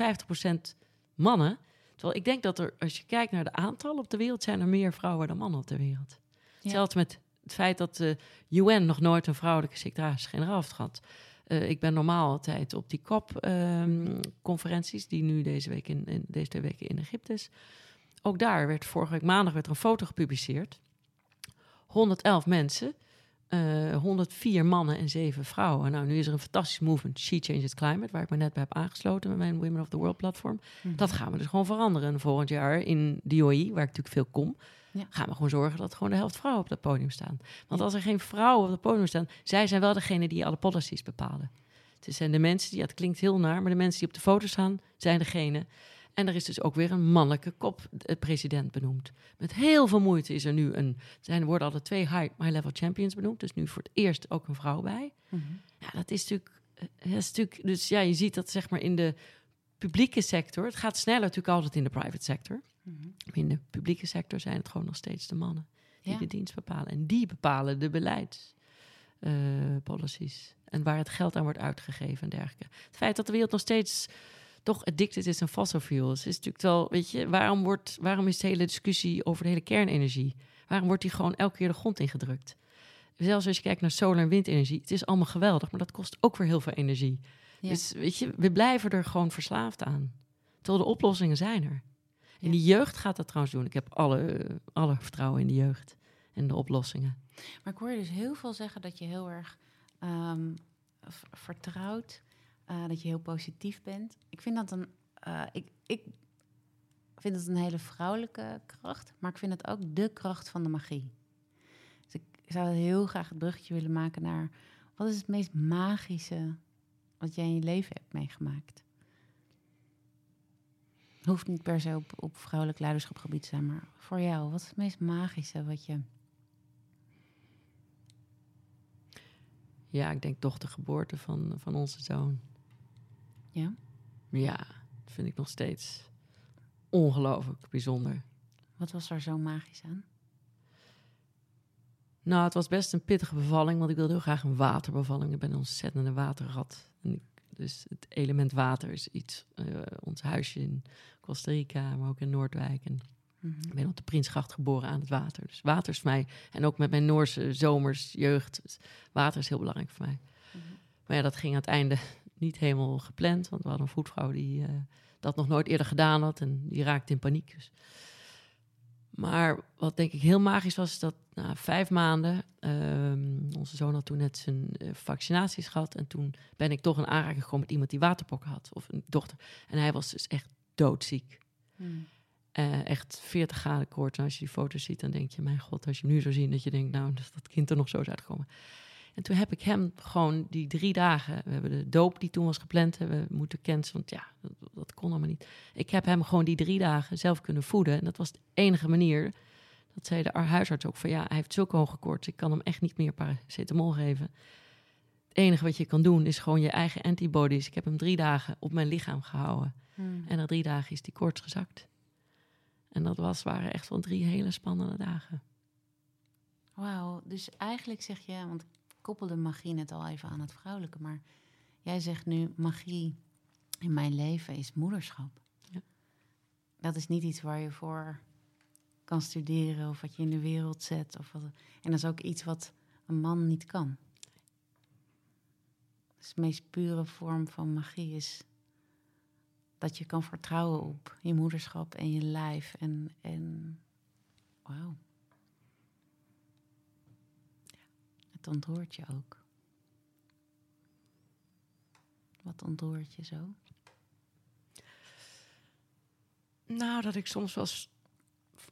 mannen. Terwijl ik denk dat er, als je kijkt naar de aantallen op de wereld, zijn er meer vrouwen dan mannen op de wereld. Ja. Zelfs met het feit dat de UN nog nooit een vrouwelijke secretaris-generaal heeft gehad. Eh, ik ben normaal altijd op die COP-conferenties, die nu deze week in, in deze twee weken in Egypte is. ook daar werd vorige week maandag werd er een foto gepubliceerd. 111 mensen, eh 104 mannen en 7 vrouwen. Nou, nu is er een fantastisch movement, She Changes Climate, waar ik me net bij heb aangesloten met mijn Women of the World platform. Mhm. Dat gaan we dus gewoon veranderen. En volgend jaar in DOI, waar ik natuurlijk veel kom, Ja. gaan we gewoon zorgen dat gewoon de helft vrouwen op dat podium staan. Want Ja. als er geen vrouwen op het podium staan, zij zijn wel degene die alle policies bepalen. Het zijn de mensen die, ja, het klinkt heel naar, maar de mensen die op de foto staan, zijn degene. En er is dus ook weer een mannelijke kop-president benoemd. Met heel veel moeite is er nu een. zijn, er worden alle twee high- high-level champions benoemd. Dus nu voor het eerst ook een vrouw bij. Mhm. Ja, dat is natuurlijk. eh, Dat is natuurlijk dus ja, je ziet dat zeg maar in de publieke sector. Het gaat sneller natuurlijk altijd in de private sector. Mhm. In de publieke sector zijn het gewoon nog steeds de mannen die Ja. de dienst bepalen. En die bepalen de beleidspolicies. en waar het geld aan wordt uitgegeven en dergelijke. Het feit dat de wereld nog steeds toch addicted is aan fossil fuels... is natuurlijk wel, weet je, waarom, wordt, waarom is de hele discussie over de hele kernenergie... waarom wordt die gewoon elke keer de grond ingedrukt? Zelfs als je kijkt naar solar- en windenergie, het is allemaal geweldig... maar dat kost ook weer heel veel energie. Ja. Dus weet je, we blijven er gewoon verslaafd aan. Terwijl de oplossingen zijn er. En Ja. die jeugd gaat dat trouwens doen. Ik heb alle, alle vertrouwen in de jeugd en de oplossingen. Maar ik hoor je dus heel veel zeggen dat je heel erg v- vertrouwt, eh, dat je heel positief bent. Ik vind dat een, eh, ik, ik vind het een hele vrouwelijke kracht, maar ik vind het ook de kracht van de magie. Dus ik zou heel graag het bruggetje willen maken naar wat is het meest magische wat jij in je leven hebt meegemaakt? Hoeft niet per se op, op vrouwelijk leiderschapgebied te zijn, maar voor jou, wat is het meest magische wat je Ja, ik denk toch de geboorte van, van onze zoon. Ja? Ja, dat vind ik nog steeds ongelooflijk bijzonder. Wat was er zo magisch aan? Nou, het was best een pittige bevalling, want ik wilde heel graag een waterbevalling. Ik ben een ontzettende waterrat. En ik, dus het element water is iets. eh, ons huisje in Costa Rica, maar ook in Noordwijk. En Mhm. Ik ben op de Prinsgracht geboren aan het water. Dus water is mij, en ook met mijn Noorse zomers, jeugd, dus water is heel belangrijk voor mij. Mhm. Maar ja, dat ging aan het einde niet helemaal gepland, want we hadden een voetvrouw die eh, dat nog nooit eerder gedaan had en die raakte in paniek. Dus. Maar wat denk ik heel magisch was, is dat na vijf maanden, ehm, onze zoon had toen net zijn eh, vaccinaties gehad en toen ben ik toch in aanraking gekomen met iemand die waterpokken had, of een dochter. En hij was dus echt doodziek. Mhm. Eh, echt 40 graden koorts. En als je die foto's ziet, dan denk je, mijn god, als je hem nu zo ziet, dat je denkt, nou, dat dat kind er nog zo is uitgekomen. En toen heb ik hem gewoon die drie dagen, we hebben de doop die toen was gepland, hebben we moeten cancelen, want ja, dat, dat kon allemaal niet. Ik heb hem gewoon die drie dagen zelf kunnen voeden. En dat was de enige manier. Dat zei de ar- huisarts ook van, ja, hij heeft zulke hoge koorts, ik kan hem echt niet meer paracetamol geven. Het enige wat je kan doen is gewoon je eigen antibodies. Ik heb hem drie dagen op mijn lichaam gehouden. Mhm. En na drie dagen is die koorts gezakt. En dat was, waren echt wel drie hele spannende dagen. Wauw, dus eigenlijk zeg je, want koppelde magie net al even aan het vrouwelijke, maar jij zegt nu magie in mijn leven is moederschap. Ja. Dat is niet iets waar je voor kan studeren of wat je in de wereld zet. Of wat, en dat is ook iets wat een man niet kan. Dus de meest pure vorm van magie is dat je kan vertrouwen op je moederschap en je lijf. En, en wauw. Het ontroert je ook. Wat ontroert je zo? Nou, dat ik soms wel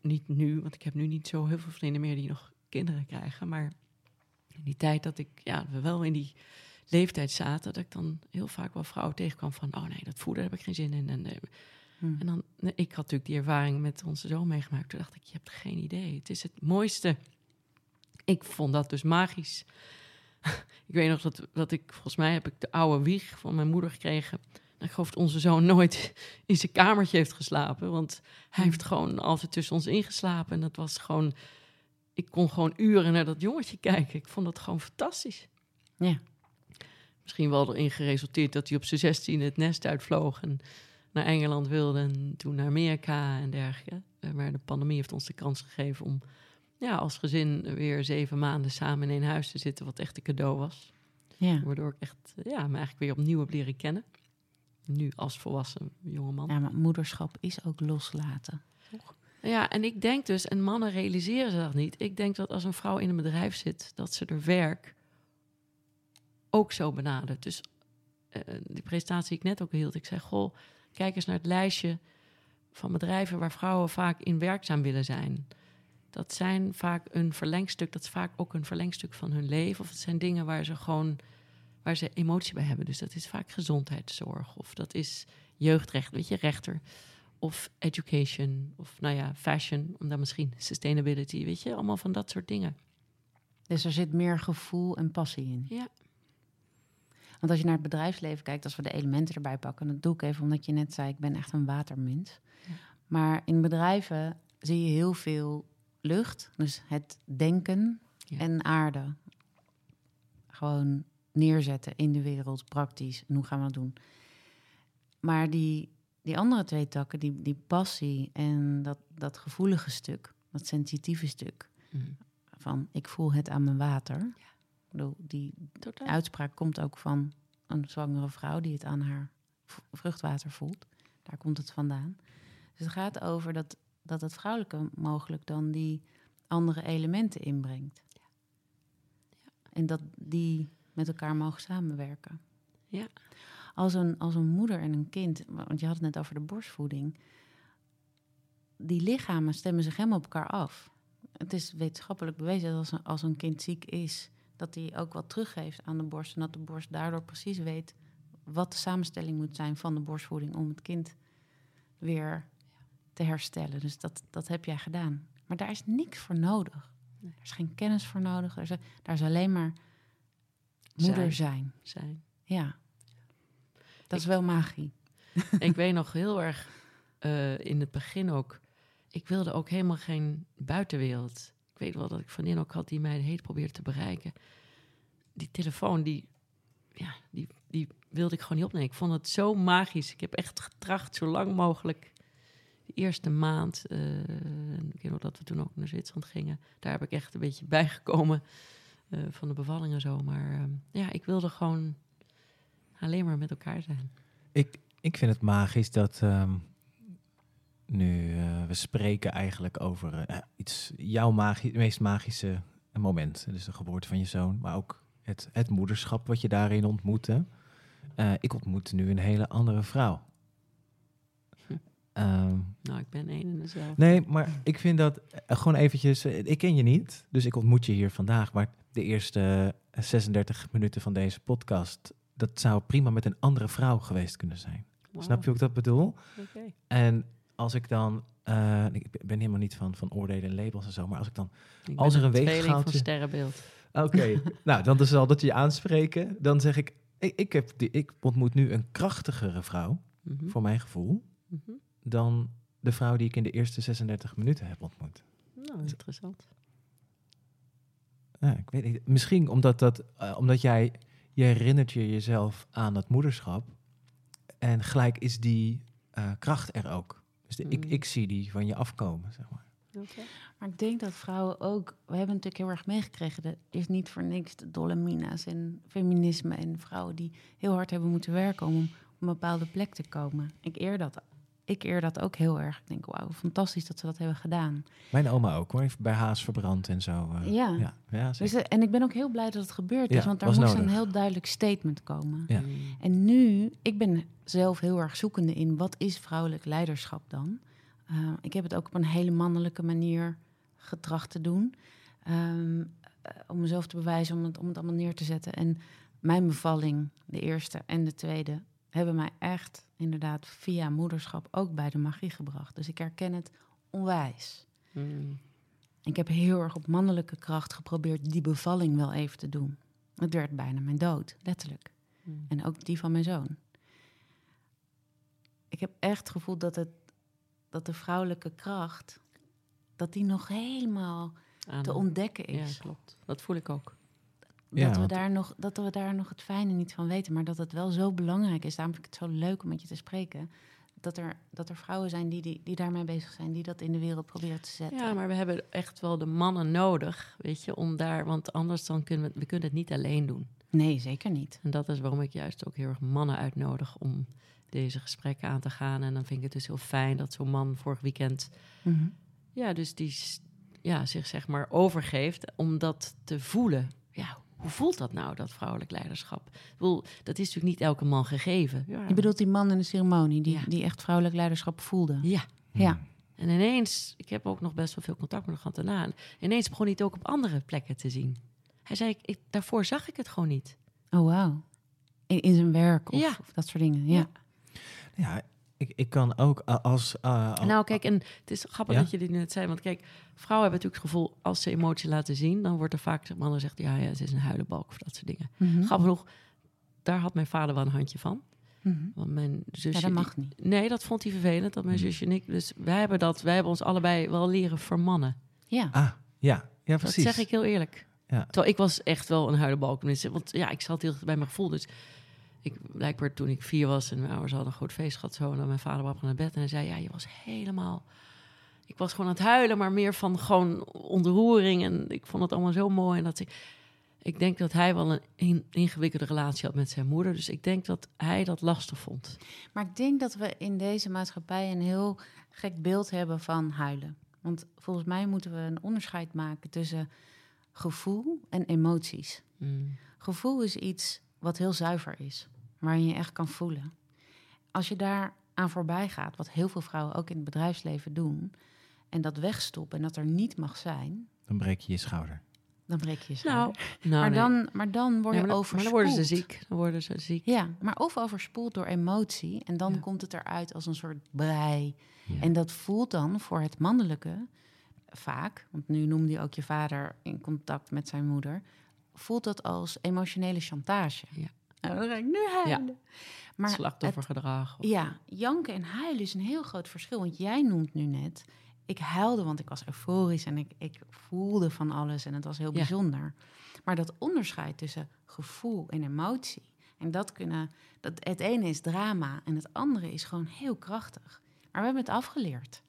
niet nu, want ik heb nu niet zo heel veel vrienden meer die nog kinderen krijgen. Maar in die tijd dat ik, ja, we wel in die leeftijd zaten, dat ik dan heel vaak wel vrouwen tegenkwam van, oh nee, dat voeden heb ik geen zin in. En, eh, Hm. en dan, ik had natuurlijk die ervaring met onze zoon meegemaakt. Toen dacht ik, je hebt geen idee. Het is het mooiste. Ik vond dat dus magisch. ik weet nog dat, dat ik, volgens mij heb ik de oude wieg van mijn moeder gekregen. En ik geloof dat onze zoon nooit in zijn kamertje heeft geslapen. Want hij heeft gewoon altijd tussen ons ingeslapen. En dat was gewoon, ik kon gewoon uren naar dat jongetje kijken. Ik vond dat gewoon fantastisch. Ja. Misschien wel erin geresulteerd dat hij op zijn 16 het nest uitvloog en naar Engeland wilde en toen naar Amerika en dergelijke. Eh, Maar de pandemie heeft ons de kans gegeven om ja, als gezin weer zeven maanden samen in één huis te zitten, wat echt een cadeau was. Ja. Waardoor ik echt eh, ja, me eigenlijk weer opnieuw heb leren kennen. Nu als volwassen jongeman. ja, maar moederschap is ook loslaten. Ja, en ik denk dus, en mannen realiseren zich dat niet. Ik denk dat als een vrouw in een bedrijf zit, dat ze er werk ook zo benadert. Dus uh, die presentatie die ik net ook hield, ik zei: Goh, kijk eens naar het lijstje van bedrijven waar vrouwen vaak in werkzaam willen zijn. Dat zijn vaak een verlengstuk, dat is vaak ook een verlengstuk van hun leven. Of het zijn dingen waar ze gewoon waar ze emotie bij hebben. Dus dat is vaak gezondheidszorg of dat is jeugdrecht, weet je, rechter. Of education, of nou ja, fashion, om dan misschien sustainability, weet je, allemaal van dat soort dingen. Dus er zit meer gevoel en passie in. Ja. Want als je naar het bedrijfsleven kijkt, als we de elementen erbij pakken, dat doe ik even omdat je net zei, ik ben echt een watermens. Ja. Maar in bedrijven zie je heel veel lucht, dus het denken en aarde. Gewoon neerzetten in de wereld, praktisch. En hoe gaan we dat doen? Maar die, die andere twee takken, die, die passie en dat, dat gevoelige stuk, dat sensitieve stuk, mhm. van ik voel het aan mijn water. Ja. Ik bedoel, die uitspraak komt ook van een zwangere vrouw die het aan haar vruchtwater voelt. Daar komt het vandaan. Dus het gaat over dat, dat het vrouwelijke mogelijk dan die andere elementen inbrengt. Ja. Ja. En dat die met elkaar mogen samenwerken. Ja. Als een, als een moeder en een kind, want je had het net over de borstvoeding, die lichamen stemmen zich helemaal op elkaar af. Het is wetenschappelijk bewezen dat als een, als een kind ziek is, dat hij ook wat teruggeeft aan de borst. En dat de borst daardoor precies weet wat de samenstelling moet zijn van de borstvoeding om het kind weer te herstellen. Dus dat, dat heb jij gedaan. Maar daar is niks voor nodig. Er is geen kennis voor nodig. Er is, daar is alleen maar Moeder zijn. Zijn. Ja. Dat is wel magie. Ik weet nog heel erg uh, in het begin ook. Ik wilde ook helemaal geen buitenwereld. Ik weet wel dat ik vriendin ook had die mij heet probeerde te bereiken. Die telefoon, die, ja, die, die wilde ik gewoon niet opnemen. Ik vond het zo magisch. Ik heb echt getracht zo lang mogelijk. De eerste maand, uh, ik weet nog dat we toen ook naar Zwitserland gingen. Daar heb ik echt een beetje bijgekomen. Eh, van de bevalling en zo. Maar ehm, ja, ik wilde gewoon alleen maar met elkaar zijn. Ik, ik vind het magisch dat ehm, nu uh, we spreken eigenlijk over uh, iets, jouw meest magische moment. Dus de geboorte van je zoon, maar ook het, het moederschap wat je daarin ontmoette. ik ontmoette nu een hele andere vrouw. Ehm, nou, ik ben één en dezelfde. Nee, maar ik vind dat gewoon eventjes... ik ken je niet, dus ik ontmoet je hier vandaag. Maar de eerste 36 minuten van deze podcast, dat zou prima met een andere vrouw geweest kunnen zijn. Snap je hoe ik dat bedoel? Okay. En als ik dan, uh, ik ben helemaal niet van, van oordelen en labels en zo, maar als ik dan, als er een weeggaaltje... van sterrenbeeld. Oké, nou, dan zal dat je aanspreken. Dan zeg ik, ik, ik, heb die, ik ontmoet nu een krachtigere vrouw, mhm. voor mijn gevoel, mhm. Dan de vrouw die ik in de eerste 36 minuten heb ontmoet. Nou, interessant. Ja, ik weet niet. Misschien omdat, dat, uh, omdat jij, je herinnert je jezelf aan dat moederschap. En gelijk is die uh, kracht er ook. Dus de, ik, mm. ik zie die van je afkomen, zeg maar. Okay. Maar ik denk dat vrouwen ook... We hebben natuurlijk heel erg meegekregen... er is niet voor niks de dolle mina's en feminisme... en vrouwen die heel hard hebben moeten werken... om op een bepaalde plek te komen. Ik eer dat ik eer dat ook heel erg. Ik denk, wauw, fantastisch dat ze dat hebben gedaan. Mijn oma ook hoor, heeft bij Haas verbrand en zo. Uh, ja. ja, ja dus, eh, en ik ben ook heel blij dat het gebeurd is, want daar moest een heel duidelijk statement komen. Ja. En nu, ik ben zelf heel erg zoekende in wat is vrouwelijk leiderschap dan? Uh, ik heb het ook op een hele mannelijke manier getracht te doen. Um, om mezelf te bewijzen, om het, om het allemaal neer te zetten. En mijn bevalling, de eerste en de tweede, hebben mij echt inderdaad via moederschap ook bij de magie gebracht. Dus ik herken het onwijs. Hmm. Ik heb heel erg op mannelijke kracht geprobeerd die bevalling wel even te doen. Het werd bijna mijn dood, letterlijk. Hmm. En ook die van mijn zoon. Ik heb echt het gevoel dat, het, dat de vrouwelijke kracht, dat die nog helemaal te ontdekken is. Ja, klopt. Dat voel ik ook dat, we daar nog, dat we daar nog het fijne niet van weten. Maar dat het wel zo belangrijk is. Daarom vind ik het zo leuk om met je te spreken. Dat er, dat er vrouwen zijn die, die, die daarmee bezig zijn. Die dat in de wereld proberen te zetten. Ja, maar we hebben echt wel de mannen nodig. Weet je, om daar. Want anders dan kunnen we, we kunnen het niet alleen doen. Nee, zeker niet. En dat is waarom ik juist ook heel erg mannen uitnodig om deze gesprekken aan te gaan. En dan vind ik het dus heel fijn dat zo'n man vorig weekend. Mhm. Ja, dus die ja, zich zeg maar overgeeft om dat te voelen. Ja, hoe voelt dat nou, dat vrouwelijk leiderschap? Ik bedoel, dat is natuurlijk niet elke man gegeven. Ja. Je bedoelt die man in de ceremonie die, Ja. die echt vrouwelijk leiderschap voelde. Ja. Ja. En ineens, ik heb ook nog best wel veel contact met hem gehad daarna. En ineens begon hij het ook op andere plekken te zien. Hij zei, ik, ik- daarvoor zag ik het gewoon niet. Oh, wauw. In, in zijn werk of, Ja. of dat soort dingen. Ja. Ja, ik, ik kan ook als... eh, Nou, kijk, en het is grappig Ja? dat je dit net zei. Want kijk, vrouwen hebben natuurlijk het gevoel, als ze emotie laten zien, dan wordt er vaak, mannen zegt, ja, ja, ze is een huilenbalk of dat soort dingen. Mhm. Grappig genoeg, daar had mijn vader wel een handje van. Mhm. Want mijn zusje... Ja, dat mag niet. nee, dat vond hij vervelend, dat mijn Hmm. zusje en ik... Dus wij hebben, dat, wij hebben ons allebei wel leren vermannen. Ja. Ah, ja, ja Dat precies. zeg ik heel eerlijk. Ja. Terwijl ik was echt wel een huilenbalk. Want ja, ik zat heel bij mijn gevoel. Dus ik, blijkbaar toen ik vier was en mijn ouders hadden een groot feest gehad... Zo, en dan mijn vader bracht me naar bed en hij zei... Ja, je was helemaal... Ik was gewoon aan het huilen, maar meer van gewoon ontroering. En ik vond het allemaal zo mooi. En dat ik, ik denk dat hij wel een in- ingewikkelde relatie had met zijn moeder. Dus ik denk dat hij dat lastig vond. Maar ik denk dat we in deze maatschappij een heel gek beeld hebben van huilen. Want volgens mij moeten we een onderscheid maken tussen gevoel en emoties. Mm. Gevoel is iets wat heel zuiver is, waarin je echt kan voelen. Als je daar aan voorbij gaat, wat heel veel vrouwen ook in het bedrijfsleven doen, en dat wegstoppen en dat er niet mag zijn, Dan breek je je schouder. dan breek je je Nou, schouder. nou maar, nee. dan, maar dan word Ja, je maar, dan, maar overspoeld. dan worden ze ziek. Dan worden ze ziek. Ja, maar of overspoeld door emotie. En dan Ja. komt het eruit als een soort brei. Ja. En dat voelt dan voor het mannelijke vaak, want nu noemde je ook je vader in contact met zijn moeder, voelt dat als emotionele chantage. Ja. Nou, dan ga ik nu huilen. Maar Slachtoffergedrag. het- ja, janken en huilen is een heel groot verschil. Want jij noemt nu net, ik huilde want ik was euforisch en ik, ik voelde van alles en het was heel Ja. bijzonder. Maar dat onderscheid tussen gevoel en emotie, en dat kunnen, dat, het ene is drama en het andere is gewoon heel krachtig. Maar we hebben het afgeleerd.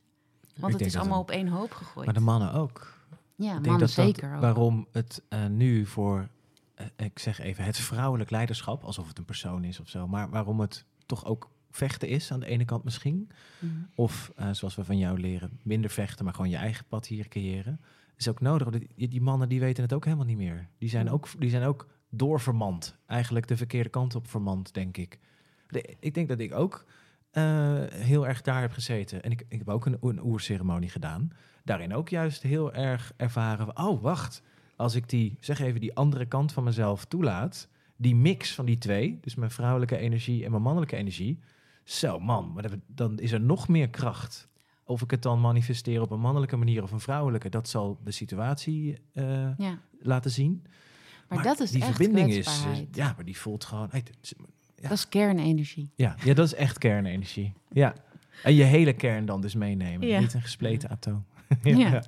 Want Ik het is allemaal een- op één hoop gegooid. Maar de mannen ook. Ja, ik denk dat dat zeker ook. waarom het eh, nu voor, eh, ik zeg even, het vrouwelijk leiderschap, alsof het een persoon is of zo, maar waarom het toch ook vechten is aan de ene kant misschien. Mhm. Of eh, zoals we van jou leren, minder vechten, maar gewoon je eigen pad hier creëren. Is ook nodig. Die, die mannen die weten het ook helemaal niet meer. Die zijn ook, die zijn ook doorvermand. Eigenlijk de verkeerde kant op vermand, denk ik. De- ik denk dat ik ook eh, heel erg daar heb gezeten. En ik, ik heb ook een, een oerceremonie gedaan. Daarin ook juist heel erg ervaren. van, Oh, wacht. Als ik die, zeg even, die andere kant van mezelf toelaat. Die mix van die twee. Dus mijn vrouwelijke energie en mijn mannelijke energie. Zo, man. Maar dan is er nog meer kracht. Of ik het dan manifesteer op een mannelijke manier of een vrouwelijke. Dat zal de situatie eh, Ja, laten zien. maar, dat is die echt verbinding is, ja, maar die voelt gewoon. hey, ja. Dat is kernenergie. ja, ja, dat is echt kernenergie. Ja. En je hele kern dan dus meenemen. Ja. Niet een gespleten atoom. Ja. ja.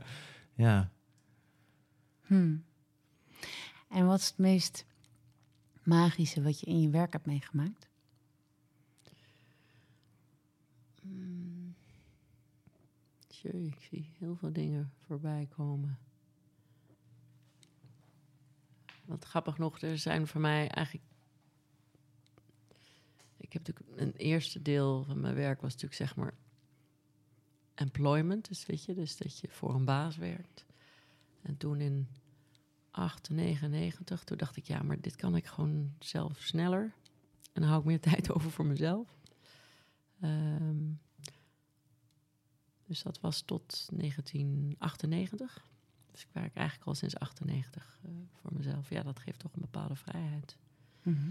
ja. Hmm. En wat is het meest magische wat je in je werk hebt meegemaakt? Mm. Tjie, ik zie heel veel dingen voorbij komen. Wat grappig nog, er zijn voor mij eigenlijk... Ik heb natuurlijk een eerste deel van mijn werk was natuurlijk zeg maar employment, dus weet je, dus dat je voor een baas werkt. En toen in 98, toen dacht ik, ja, maar dit kan ik gewoon zelf sneller. En dan hou ik meer tijd over voor mezelf. Ehm, dus dat was tot 1998. Dus ik werk eigenlijk al sinds 98 eh, voor mezelf. Ja, dat geeft toch een bepaalde vrijheid. Mhm.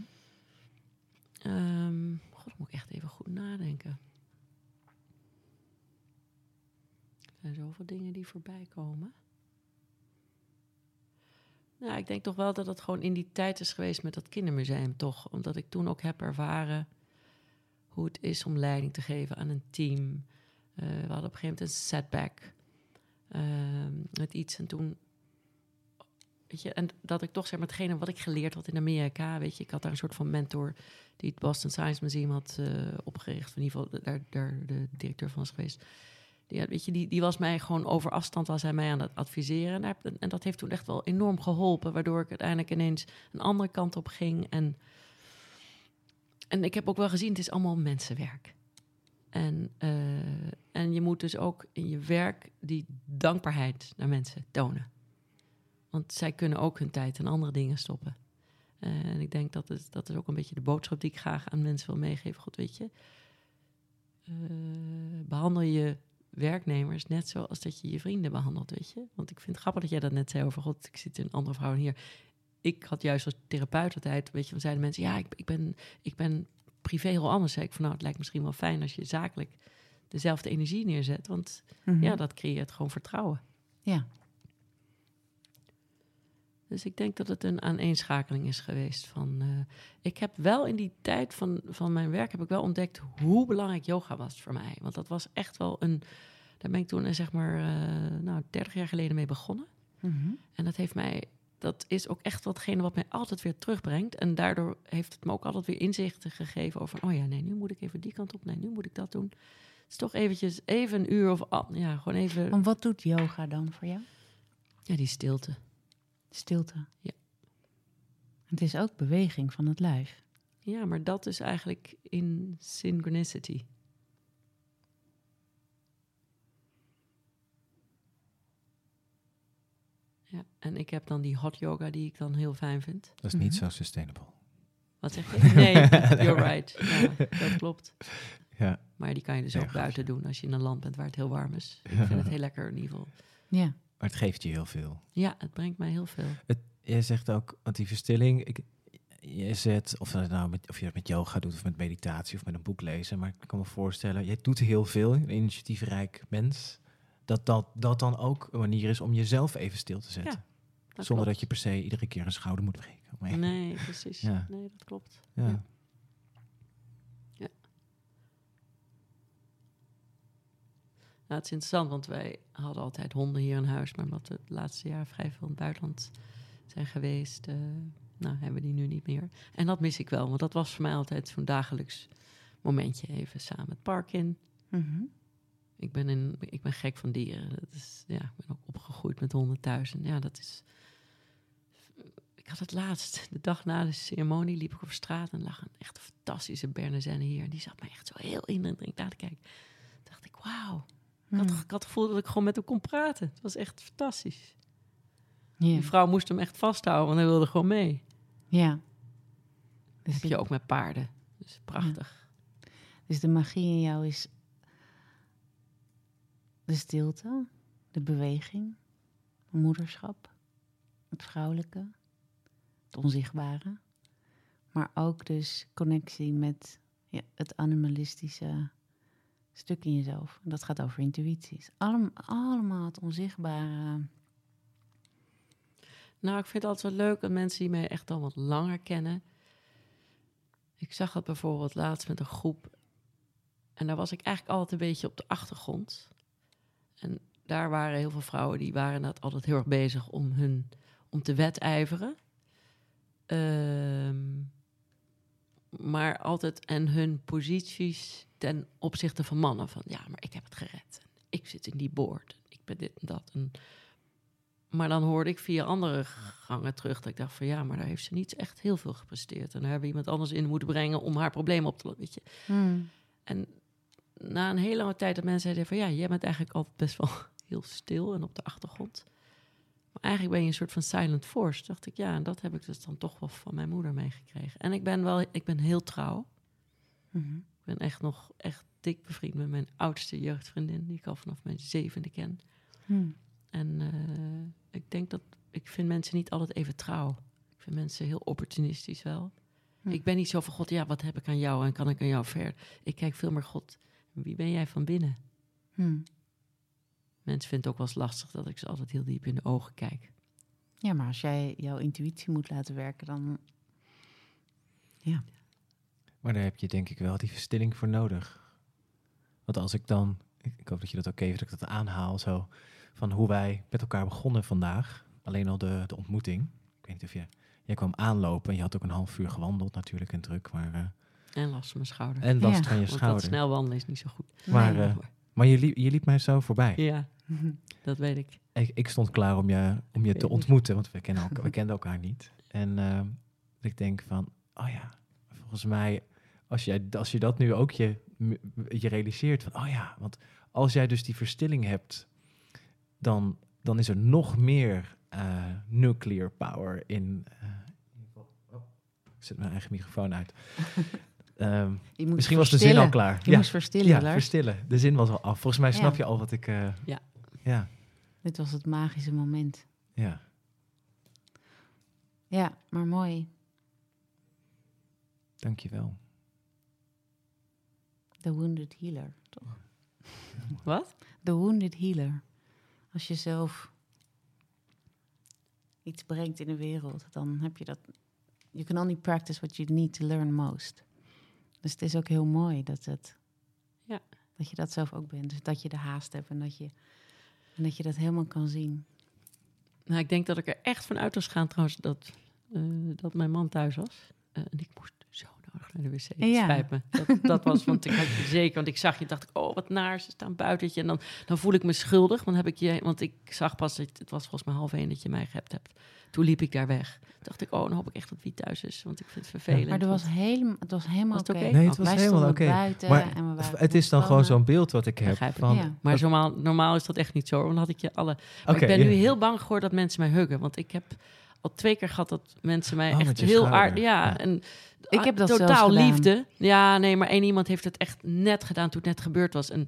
Ehm God, dan moet ik echt even goed nadenken. Er zijn zoveel dingen die voorbij komen. Nou, ik denk toch wel dat het gewoon in die tijd is geweest met dat kindermuseum, toch? Omdat ik toen ook heb ervaren hoe het is om leiding te geven aan een team. Eh, we hadden op een gegeven moment een setback ehm, met iets. En toen, en dat ik toch zeg maar hetgene wat ik geleerd had in Amerika, weet je, ik had daar een soort van mentor die het Boston Science Museum had eh, opgericht, in ieder geval daar, daar de directeur van is geweest. Die, weet je, die, die was mij gewoon over afstand, was hij mij aan het adviseren. En dat heeft toen echt wel enorm geholpen, waardoor ik uiteindelijk ineens een andere kant op ging. En, en ik heb ook wel gezien, het is allemaal mensenwerk. En, eh, en je moet dus ook in je werk die dankbaarheid naar mensen tonen. Want zij kunnen ook hun tijd in andere dingen stoppen. Eh, en ik denk dat het, dat is ook een beetje de boodschap die ik graag aan mensen wil meegeven. God, weet je, eh, behandel je werknemers net zoals dat je je vrienden behandelt, weet je. Want ik vind het grappig dat jij dat net zei over, God, ik zit een andere vrouw hier. Ik had juist als therapeut altijd, weet je, dan zeiden mensen, ja, ik, ik, ben, ik ben privé heel anders. Zei ik van, nou, het lijkt misschien wel fijn als je zakelijk dezelfde energie neerzet. Want Mhm. ja, dat creëert gewoon vertrouwen. Ja. Dus ik denk dat het een aaneenschakeling is geweest van... eh, ik heb wel in die tijd van, van mijn werk heb ik wel ontdekt hoe belangrijk yoga was voor mij. Want dat was echt wel een... Daar ben ik toen eh, zeg maar eh, nou, 30 jaar geleden mee begonnen. Mhm. En dat heeft mij... Dat is ook echt watgene wat mij altijd weer terugbrengt. En daardoor heeft het me ook altijd weer inzichten gegeven over... oh ja, nee, nu moet ik even die kant op. Nee, nu moet ik dat doen. Het is toch eventjes even een uur of... Ja, gewoon even... Want wat doet yoga dan voor jou? Ja, die stilte. Stilte. Ja. Het is ook beweging van het lijf. Ja, maar dat is eigenlijk in synchronicity. Ja, en ik heb dan die hot yoga die ik dan heel fijn vind. Dat is niet Mhm. zo sustainable. Wat zeg je? Nee, you're right. Ja, dat klopt. Ja. Maar die kan je dus Ja, ook buiten doen als je in een land bent waar het heel warm is. Ik vind het heel lekker in ieder geval. Ja. Maar het geeft je heel veel. Ja, het brengt mij heel veel. Jij zegt ook, want die verstilling, ik, je zet, of, dat nou met, of je dat met yoga doet of met meditatie of met een boek lezen, maar ik kan me voorstellen, jij doet heel veel, een initiatiefrijk mens, dat, dat dat dan ook een manier is om jezelf even stil te zetten. Dat zonder klopt. dat je per se iedere keer een schouder moet breken. Nee, precies. Ja. Nee, dat klopt. Ja. Nou, het is interessant, want wij hadden altijd honden hier in huis. Maar omdat we het laatste jaar vrij veel in het buitenland zijn geweest, eh, nou, hebben we die nu niet meer. En dat mis ik wel, want dat was voor mij altijd zo'n dagelijks momentje. Even samen het park in. Mhm. Ik ben, in, ik ben gek van dieren. Dat is, ja, ik ben ook opgegroeid met honden thuis. En ja, dat is... Ik had het laatst, de dag na de ceremonie, liep ik over straat en lag een echt fantastische Bernazenne hier. En die zat mij echt zo heel indringend aan te kijken. Toen dacht ik, wauw. Ik had, Mhm. ik had het gevoel dat ik gewoon met hem kon praten. Het was echt fantastisch. Ja. Die vrouw moest hem echt vasthouden, want hij wilde gewoon mee. ja. Dat Dus heb je ook met paarden. Dus prachtig. dus de magie in jou is de stilte, de beweging, moederschap, het vrouwelijke, het onzichtbare. Maar ook dus connectie met ja, het animalistische stuk in jezelf. En dat gaat over intuïties. Allem, allemaal het onzichtbare. Nou, ik vind het altijd wel leuk dat mensen die mij echt al wat langer kennen. Ik zag het bijvoorbeeld laatst met een groep. En daar was ik eigenlijk altijd een beetje op de achtergrond. En daar waren heel veel vrouwen die waren dat altijd heel erg bezig om, hun, om te wedijveren. Ehm, maar altijd en hun posities ten opzichte van mannen. Van ja, maar ik heb het gered. Ik zit in die boord. Ik ben dit en dat. En maar dan hoorde ik via andere gangen terug dat ik dacht van ja, maar daar heeft ze niet echt heel veel gepresteerd. En daar hebben we iemand anders in moeten brengen om haar probleem op te lossen. Weet je. En na een hele lange tijd dat mensen zeiden van ja, jij bent eigenlijk altijd best wel heel stil en op de achtergrond. Maar eigenlijk ben je een soort van silent force. Dacht ik ja, en dat heb ik dus dan toch wel van mijn moeder meegekregen. En ik ben wel, ik ben heel trouw. Ik ben echt nog echt dik bevriend met mijn oudste jeugdvriendin, die ik al vanaf mijn zevende ken. Hm. En eh, ik denk dat ik vind mensen niet altijd even trouw. Ik vind mensen heel opportunistisch wel. Hm. Ik ben niet zo van God, ja, wat heb ik aan jou en kan ik aan jou ver? Ik kijk veel meer God, wie ben jij van binnen? Hm. Mensen vinden het ook wel eens lastig dat ik ze altijd heel diep in de ogen kijk. Ja, maar als jij jouw intuïtie moet laten werken, dan. Ja. Maar daar heb je denk ik wel die verstilling voor nodig. Want als ik dan, ik, hoop dat je dat ook even dat ik dat aanhaal, zo van hoe wij met elkaar begonnen vandaag. Alleen al de, de ontmoeting. Ik weet niet of je, jij kwam aanlopen en je had ook een half uur gewandeld natuurlijk en druk, maar eh, En last van mijn schouder. en last Ja. van je Want dat schouder. snel wandelen is niet zo goed. Maar, Nee. eh, maar je, liep, je liep mij zo voorbij. Ja, dat weet ik. Ik, ik stond klaar om je, om je te ontmoeten, want we, kennen elkaar, we kenden elkaar niet. En ehm, ik denk van, oh ja, volgens mij, als, jij, als je dat nu ook je je realiseert van, oh ja, want als jij dus die verstilling hebt, dan, dan is er nog meer eh, nuclear power in. eh, ik zet mijn eigen microfoon uit. Ehm, misschien was de zin al klaar. Je ja, moest verstillen, ja, Lars. verstillen. De zin was al af. Volgens mij snap Ja. je al wat ik. eh, Ja. Ja. Dit was het magische moment. Ja. Ja, maar mooi. Dankjewel. The Wounded Healer. Wat? The Wounded Healer. Als je zelf iets brengt in de wereld, dan heb je dat. You can only practice what you need to learn most. Dus het is ook heel mooi dat, het, Ja. dat je dat zelf ook bent. Dus dat je de haast hebt en dat je, en dat, je dat helemaal kan zien. Nou, ik denk dat ik er echt van uit was gaan trouwens dat, eh, dat mijn man thuis was. Eh, en ik moest de wc. Ja. spijt me. Dat, dat was, want ik had je zeker, want ik zag je, dacht ik, oh wat naar, ze staan buitentje. En dan, dan voel ik me schuldig, want heb ik je, want ik zag pas, het, het was volgens mij half één dat je mij gehept hebt. Toen liep ik daar weg. Toen dacht ik, oh, dan hoop ik echt dat wie thuis is, want ik vind het vervelend. Maar er was want- helemaal, het was helemaal oké. Nee, het was Wij helemaal oké. buiten Maar en we waren Het is dan gewoon zo'n beeld wat ik heb. Begrijp ik. Van, Ja. Maar normaal, normaal is dat echt niet zo. Want dan had ik je alle. Maar ik ben nu heel bang geworden dat mensen mij huggen. Want ik heb al twee keer gehad dat mensen mij Oh, echt heel aardig. Ja, Ja. en Ik heb dat totaal liefde. Ja, nee, maar één iemand heeft het echt net gedaan toen het net gebeurd was. En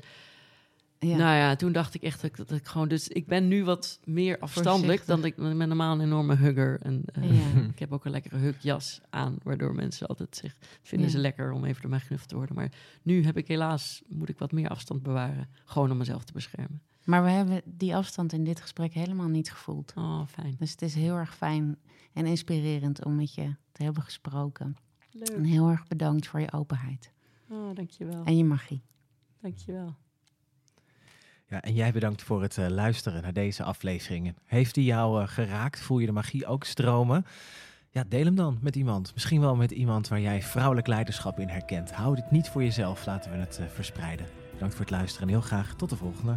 Ja. nou ja, toen dacht ik echt dat, ik- dat ik gewoon. Dus ik ben nu wat meer afstandelijk dan ik ik ben normaal een enorme hugger. En eh, Ja. ik heb ook een lekkere hugjas aan, waardoor mensen altijd zich vinden Ja. ze lekker om even door mij geknuffeld te worden. Maar nu heb ik helaas moet ik wat meer afstand bewaren, gewoon om mezelf te beschermen. Maar we hebben die afstand in dit gesprek helemaal niet gevoeld. Oh, fijn. Dus het is heel erg fijn en inspirerend om met je te hebben gesproken. En Leuk. heel erg bedankt voor je openheid Oh, dankjewel. en je magie. Dankjewel. Ja, en jij bedankt voor het eh, luisteren naar deze afleveringen. Heeft die jou eh, geraakt? Voel je de magie ook stromen? Ja, deel hem dan met iemand. Misschien wel met iemand waar jij vrouwelijk leiderschap in herkent. Hou dit niet voor jezelf, laten we het eh, verspreiden. Bedankt voor het luisteren en heel graag tot de volgende.